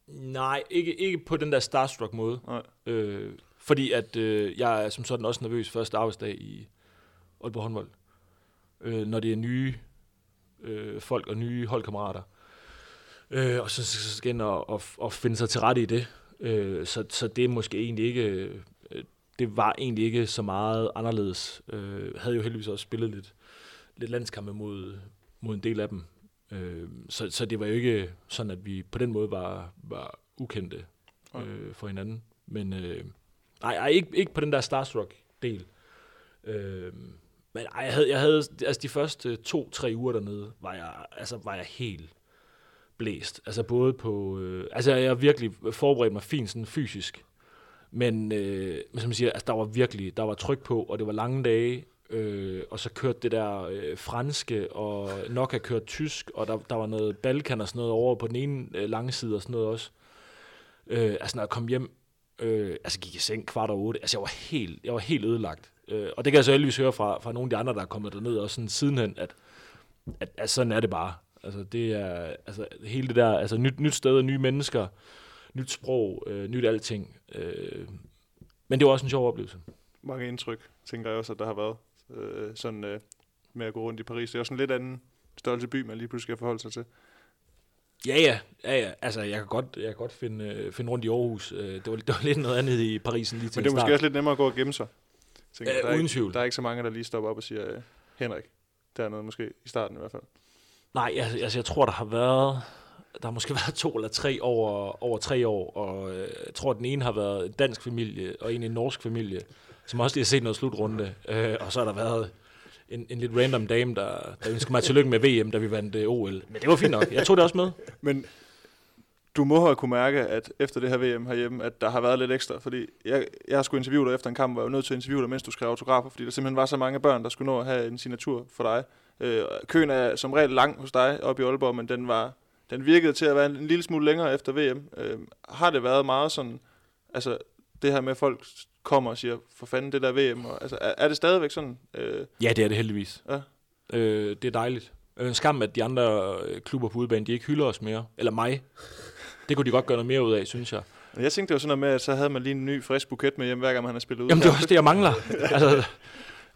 nej, ikke, ikke på den der starstruck måde. Nej. Øh, fordi at øh, jeg er som sådan også nervøs første arbejdsdag i Aalborg håndbold. Øh, når det er nye øh, folk og nye holdkammerater. Øh, og så, så skal ind og, og, og finde sig til rette i det. Øh, så, så det er måske egentlig ikke... Øh, det var egentlig ikke så meget anderledes. Øh, havde jo heldigvis også spillet lidt, lidt landskampe mod, mod en del af dem. Øh, så, så det var jo ikke sådan, at vi på den måde var, var ukendte øh, for hinanden. Men øh, nej, ej, ikke, ikke på den der Starstruck-del. Øh, men ej, jeg havde, jeg havde, altså de første to-tre uger dernede, var jeg, altså, var jeg helt blæst. Altså både på... Øh, altså jeg har virkelig forberedt mig fint sådan fysisk. Men øh, som man siger, altså, der var virkelig der var tryk på, og det var lange dage. Øh, og så kørte det der øh, franske, og nok har kørt tysk, og der, der var noget Balkan og sådan noget over på den ene øh, lange side og sådan noget også. Øh, altså når jeg kom hjem, øh, altså gik i seng kvart over otte, altså jeg var helt, jeg var helt ødelagt. Øh, og det kan jeg så heldigvis høre fra, fra nogle af de andre, der er kommet derned, også sådan sidenhen, at, at, at sådan er det bare. Altså det er, altså hele det der, altså nyt, nyt sted, nye mennesker, nyt sprog, øh, nyt alting. Øh, men det var også en sjov oplevelse. Mange indtryk, tænker jeg også, at der har været øh, sådan øh, med at gå rundt i Paris. Det er sådan en lidt anden størrelse by, man lige pludselig skal forholde sig til. Ja, ja, ja, ja. Altså, jeg kan godt, jeg kan godt finde, øh, finde rundt i Aarhus. Øh, det, var, det var lidt noget andet i Paris end lige til Men det er måske også lidt nemmere at gå og gemme sig. Tænker, Øh, der, er uden ikke, tvivl. der er ikke så mange, der lige stopper op og siger, øh, Henrik, der er noget måske i starten i hvert fald. Nej, altså, altså jeg tror, der har været... Der har måske været to eller tre over, over tre år, og øh, jeg tror, at den ene har været en dansk familie, og en en norsk familie, som også lige har set noget slutrunde. Øh, og så har der været en, en lidt random dame, der, der ønskede mig tillykke med VM, da vi vandt øh, OL. Men det var fint nok. Jeg tog det også med. Men du må have kunne mærke, at efter det her VM herhjemme, at der har været lidt ekstra, fordi jeg, jeg skulle interviewe dig efter en kamp, og jeg var nødt til at interviewe dig, mens du skrev autografer, fordi der simpelthen var så mange børn, der skulle nå at have en signatur for dig. Øh, køen er som regel lang hos dig oppe i Aalborg, men den var den virkede til at være en, en lille smule længere efter VM. Øh, har det været meget sådan, altså det her med, at folk kommer og siger, for fanden det der VM, og, altså er, er det stadigvæk sådan? Øh, Ja, det er det heldigvis. Ja. Øh, det er dejligt. Øh, En skam, at de andre øh, klubber på udbanen, de ikke hylder os mere. Eller mig. Det kunne de godt gøre noget mere ud af, synes jeg. jeg tænkte det var sådan noget med, at så havde man lige en ny frisk buket med hjem, hver gang han har spillet ud. Jamen, det er også det, jeg mangler. altså,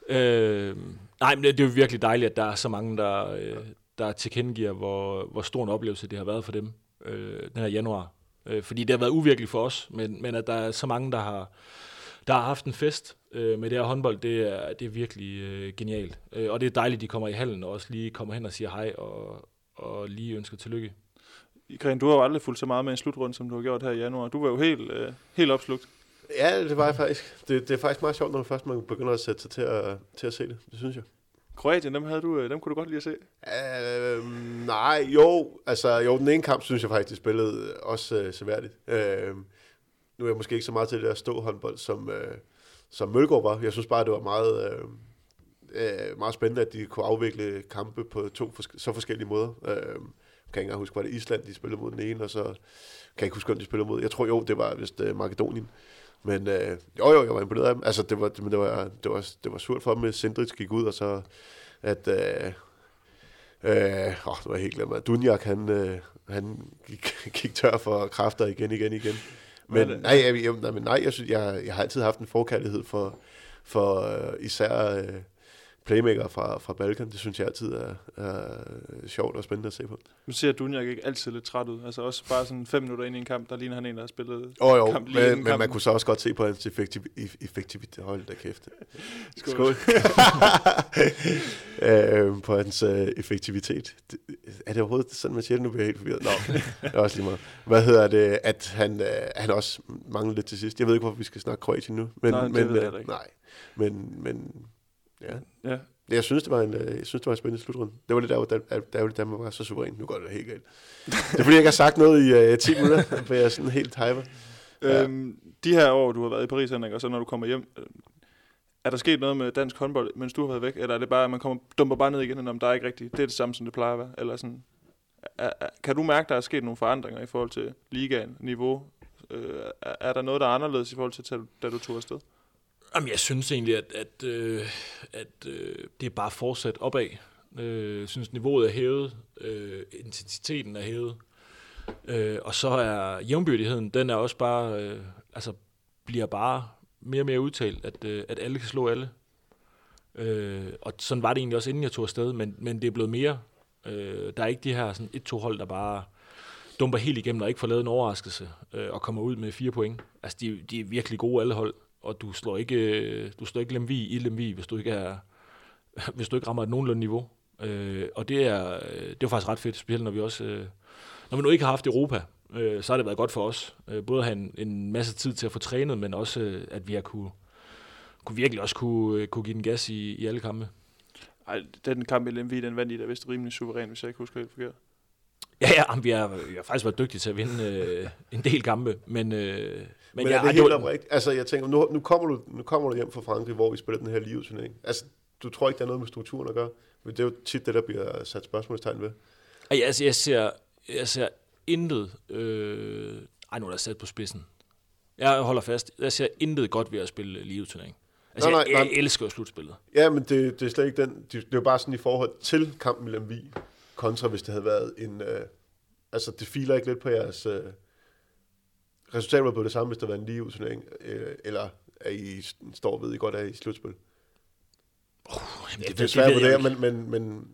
øh, nej, men det, det er jo virkelig dejligt, at der er så mange, der, øh, der tilkendegiver, hvor, hvor stor en oplevelse det har været for dem øh, den her januar. Øh, fordi det har været uvirkeligt for os, men, men at der er så mange, der har, der har haft en fest øh, med det her håndbold, det er, det er virkelig øh, genialt. Øh, og det er dejligt, at de kommer i hallen og også lige kommer hen og siger hej og, og lige ønsker tillykke. Gren, du har jo aldrig fulgt så meget med i en slutrunde, som du har gjort her i januar. Du var jo helt, øh, helt opslugt. Ja, det var jeg faktisk. Det, det er faktisk meget sjovt, når man først man begynder at sætte sig til at, til at se det. Det synes jeg. Kroatien, dem, havde du, øh, dem kunne du godt lide at se. Øh, nej, jo. Altså, jo, den ene kamp synes jeg faktisk, de spillede også øh, seværdigt. Øh, nu er jeg måske ikke så meget til det der ståhåndbold, som, øh, som Mølgaard var. Jeg synes bare, det var meget, øh, øh, meget spændende, at de kunne afvikle kampe på to fors- så forskellige måder. Øh, kan ikke engang huske, var det Island, de spillede mod den ene, og så kan jeg ikke huske, hvem de spillede mod. Jeg tror jo, det var vist øh, Makedonien. Men øh, jo, jo, jeg var imponeret af dem. Altså, det var, men det var, det var, det var surt for dem, at Sindrich gik ud, og så at... Øh, Øh, åh, nu er jeg helt glemt, at Dunjak, han, øh, han gik, gik tør for kræfter igen, igen, igen. Men det? nej, jeg, jeg, nej, men nej jeg, synes, jeg, jeg har altid haft en forkærlighed for, for øh, især øh, playmaker fra, fra Balkan. Det synes jeg altid er, er sjovt og spændende at se på. Nu ser Dunjak ikke altid lidt træt ud. Altså også bare sådan fem minutter ind i en kamp, der ligner han en, der har spillet oh, jo, kamp men, lige inden men man kunne så også godt se på hans effektiv, effektivitet. Hold da kæft. Skål. Skål. øh, på hans øh, effektivitet. Er det overhovedet sådan, man siger det? Nu bliver jeg helt forvirret. Nå, det er også lige meget. Hvad hedder det? At han, øh, han også mangler lidt til sidst. Jeg ved ikke, hvorfor vi skal snakke Kroatien nu. Men, Nej, det men, ved jeg men, da ikke. Nej, men, men ja. Ja. Jeg synes, det var en, øh, jeg synes, det var en spændende slutrunde. Det var det der, hvor Dan- der, der, der var så suveræn. Nu går det helt galt. Det er fordi, jeg ikke har sagt noget i øh, 10 minutter, for jeg er sådan helt hyper. Ja. Øhm, de her år, du har været i Paris, Henrik, og så når du kommer hjem, øh, er der sket noget med dansk håndbold, mens du har været væk? Eller er det bare, at man kommer, dumper bare ned igen, om der er ikke rigtigt? Det er det samme, som det plejer at være? Eller sådan, er, er, kan du mærke, at der er sket nogle forandringer i forhold til ligaen, niveau? Øh, er, er der noget, der er anderledes i forhold til, da du tog afsted? Jamen, jeg synes egentlig, at, at, øh, at øh, det er bare fortsat opad. Øh, jeg synes, niveauet er hævet, øh, intensiteten er hævet, øh, og så er jævnbyrdigheden, den er også bare, øh, altså bliver bare mere og mere udtalt, at, øh, at alle kan slå alle. Øh, og sådan var det egentlig også, inden jeg tog afsted, men, men det er blevet mere. Øh, der er ikke de her sådan et-to hold, der bare dumper helt igennem og ikke får lavet en overraskelse øh, og kommer ud med fire point. Altså, de, de er virkelig gode alle hold og du slår ikke, øh, du slår ikke Lemvig i Lemvig, hvis du ikke er, hvis du ikke rammer et nogenlunde niveau. Øh, og det er, øh, det er faktisk ret fedt, specielt når vi også, øh, når vi nu ikke har haft Europa, øh, så har det været godt for os. Øh, både at have en, en masse tid til at få trænet, men også øh, at vi har kunne, kunne virkelig også kunne, øh, kunne give den gas i, i alle kampe. Ej, den kamp i Lemvig, den vandt I da vist rimelig suveræn, hvis jeg ikke husker helt forkert. Ja, ja, jamen, vi har, vi har faktisk været dygtige til at vinde øh, en del kampe, men... Øh, Men, men ja, er det helt oprigtigt? Altså, jeg tænker, nu, nu, kommer du, nu kommer du hjem fra Frankrig, hvor vi spiller den her livsturnering. Altså, du tror ikke, der er noget med strukturen at gøre? Men det er jo tit det, der bliver sat spørgsmålstegn ved. Ej, altså, jeg ser, jeg ser intet... Øh, ej, nu er der sat på spidsen. Jeg holder fast. Jeg ser intet godt ved at spille liveturnering. Altså, Nej, nej, nej, jeg, jeg elsker slutspillet. Ja, men det, det er slet ikke den. Det, det er jo bare sådan i forhold til kampen med Lemvi, kontra hvis det havde været en... Øh, altså, det filer ikke lidt på jeres... Øh, resultatet var på det samme, hvis der var en lige turnering, øh, eller at I står ved, I godt er i slutspil. Jamen, Det, det, det er svært det, jo men, men, men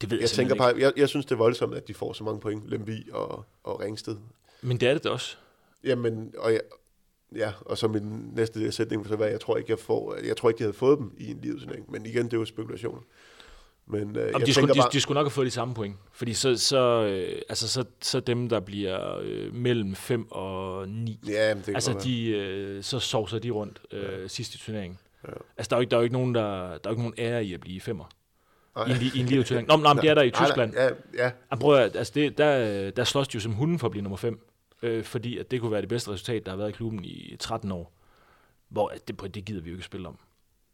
det ved jeg, jeg tænker bare, jeg, jeg synes, det er voldsomt, at de får så mange point, Lemvi og, og Ringsted. Men det er det da også. Jamen, og jeg, ja, og så min næste sætning vil så være, jeg tror ikke, jeg får, jeg tror ikke, de havde fået dem i en livsturnering. Men igen, det er jo spekulationer. Men øh, Jamen, jeg de, skulle, tænker de, bare, de skulle nok have fået de samme point. Fordi så, så, øh, altså, så, så dem, der bliver øh, mellem 5 og 9, ja, det altså de, øh, så sovser de rundt øh, Ja. sidst i turneringen. Ja. Altså, der er, jo ikke, der er jo ikke nogen, der, der er ikke nogen ære i at blive femmer i en, i en live turnering. Nå, men, nej, det er der i Nej, nej, Tyskland. Ja, ja, Jamen, prøv at, altså det, der, der slås de jo som hunden for at blive nummer 5. Øh, fordi at det kunne være det bedste resultat, der har været i klubben i 13 år. Hvor det, det gider vi jo ikke spille om.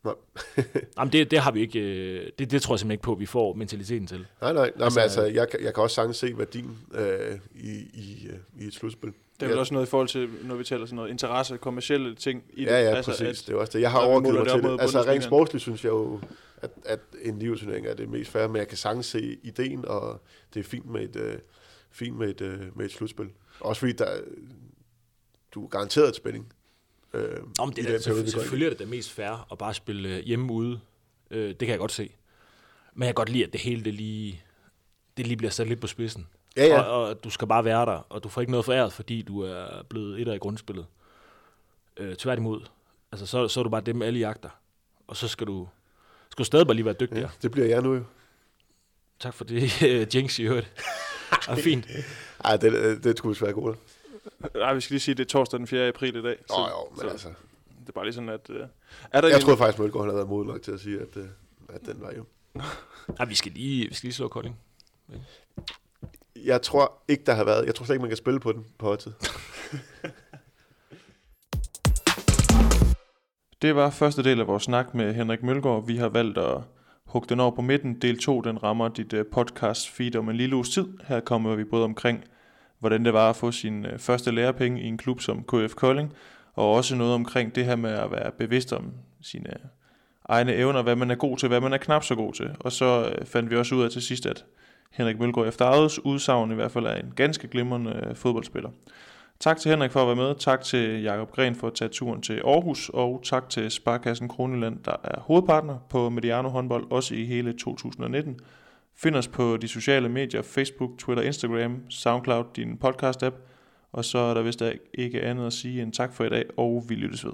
Nej. Jamen, det, det har vi ikke, øh, det, det tror jeg simpelthen ikke på, at vi får mentaliteten til. nej, nej, nej altså, Altså- men altså, jeg, kan- jeg kan også sagtens se værdien øh, i, i, øh, i et slutspil. Det er vel Ja. også noget i forhold til, når vi taler sådan noget interesse, kommersielle ting i det. Ja, ja, altså, præcis. At, det er også det. Jeg har overgivet mig til det. Altså rent sportsligt synes jeg jo, at, at en livsturnering er det mest fair, men jeg kan sagtens se ideen, og det er fint med et, øh, fint med et, øh, med et slutspil. Også fordi der, er- du er garanteret et spænding. Øh, i det er, vi selvfølgelig, selvfølgelig er det da mest fair at bare spille øh, hjemme ude. Øh, det kan jeg godt se. Men jeg kan godt lide, at det hele det lige, det lige bliver sat lidt på spidsen. Ja, ja. Og, og du skal bare være der, og du får ikke noget foræret, fordi du er blevet etter i grundspillet. Øh, tværtimod. Altså, så, så er du bare dem, alle jagter. Og så skal du, skal du stadig bare lige være dygtigere. ja, det bliver jeg nu jo. Tak for det, Jinx, i øvrigt. Og fint. Ej, det, øh, det skulle være godt. Nej, vi skal lige sige, at det er torsdag den 4. april i dag. Åh, jo, men så altså. det er bare lige sådan, at... Uh, er der Jeg en, troede faktisk, Mølgaard han havde været modig nok til at sige, at, øh, at den var jo. Ja, vi skal lige, vi skal lige slå Kolding. Jeg tror ikke, der har været. Jeg tror slet ikke, man kan spille på den på holdtid. Det var første del af vores snak med Henrik Mølgaard. Vi har valgt at hugge den over på midten. Del 2, den rammer dit øh, podcast feed om en lille uges tid. Her kommer vi både omkring, hvordan det var at få sin øh, første lærepenge i en klub som KF Kolding, og også noget omkring det her med at være bevidst om sine øh, egne evner, hvad man er god til, hvad man er knap så god til. Og så øh, fandt vi også ud af til sidst, at Henrik Mølgaard efter eget udsagn i hvert fald er en ganske glimrende fodboldspiller. Tak til Henrik for at være med, tak til Jakob Gren for at tage turen til Aarhus, og tak til Sparkassen Kroneland, der er hovedpartner på Mediano håndbold, også i hele 2019. Find os på de sociale medier, Facebook, Twitter, Instagram, Soundcloud, din podcast-app, og så er der vist ikke andet at sige end tak for i dag, og vi lyttes ved.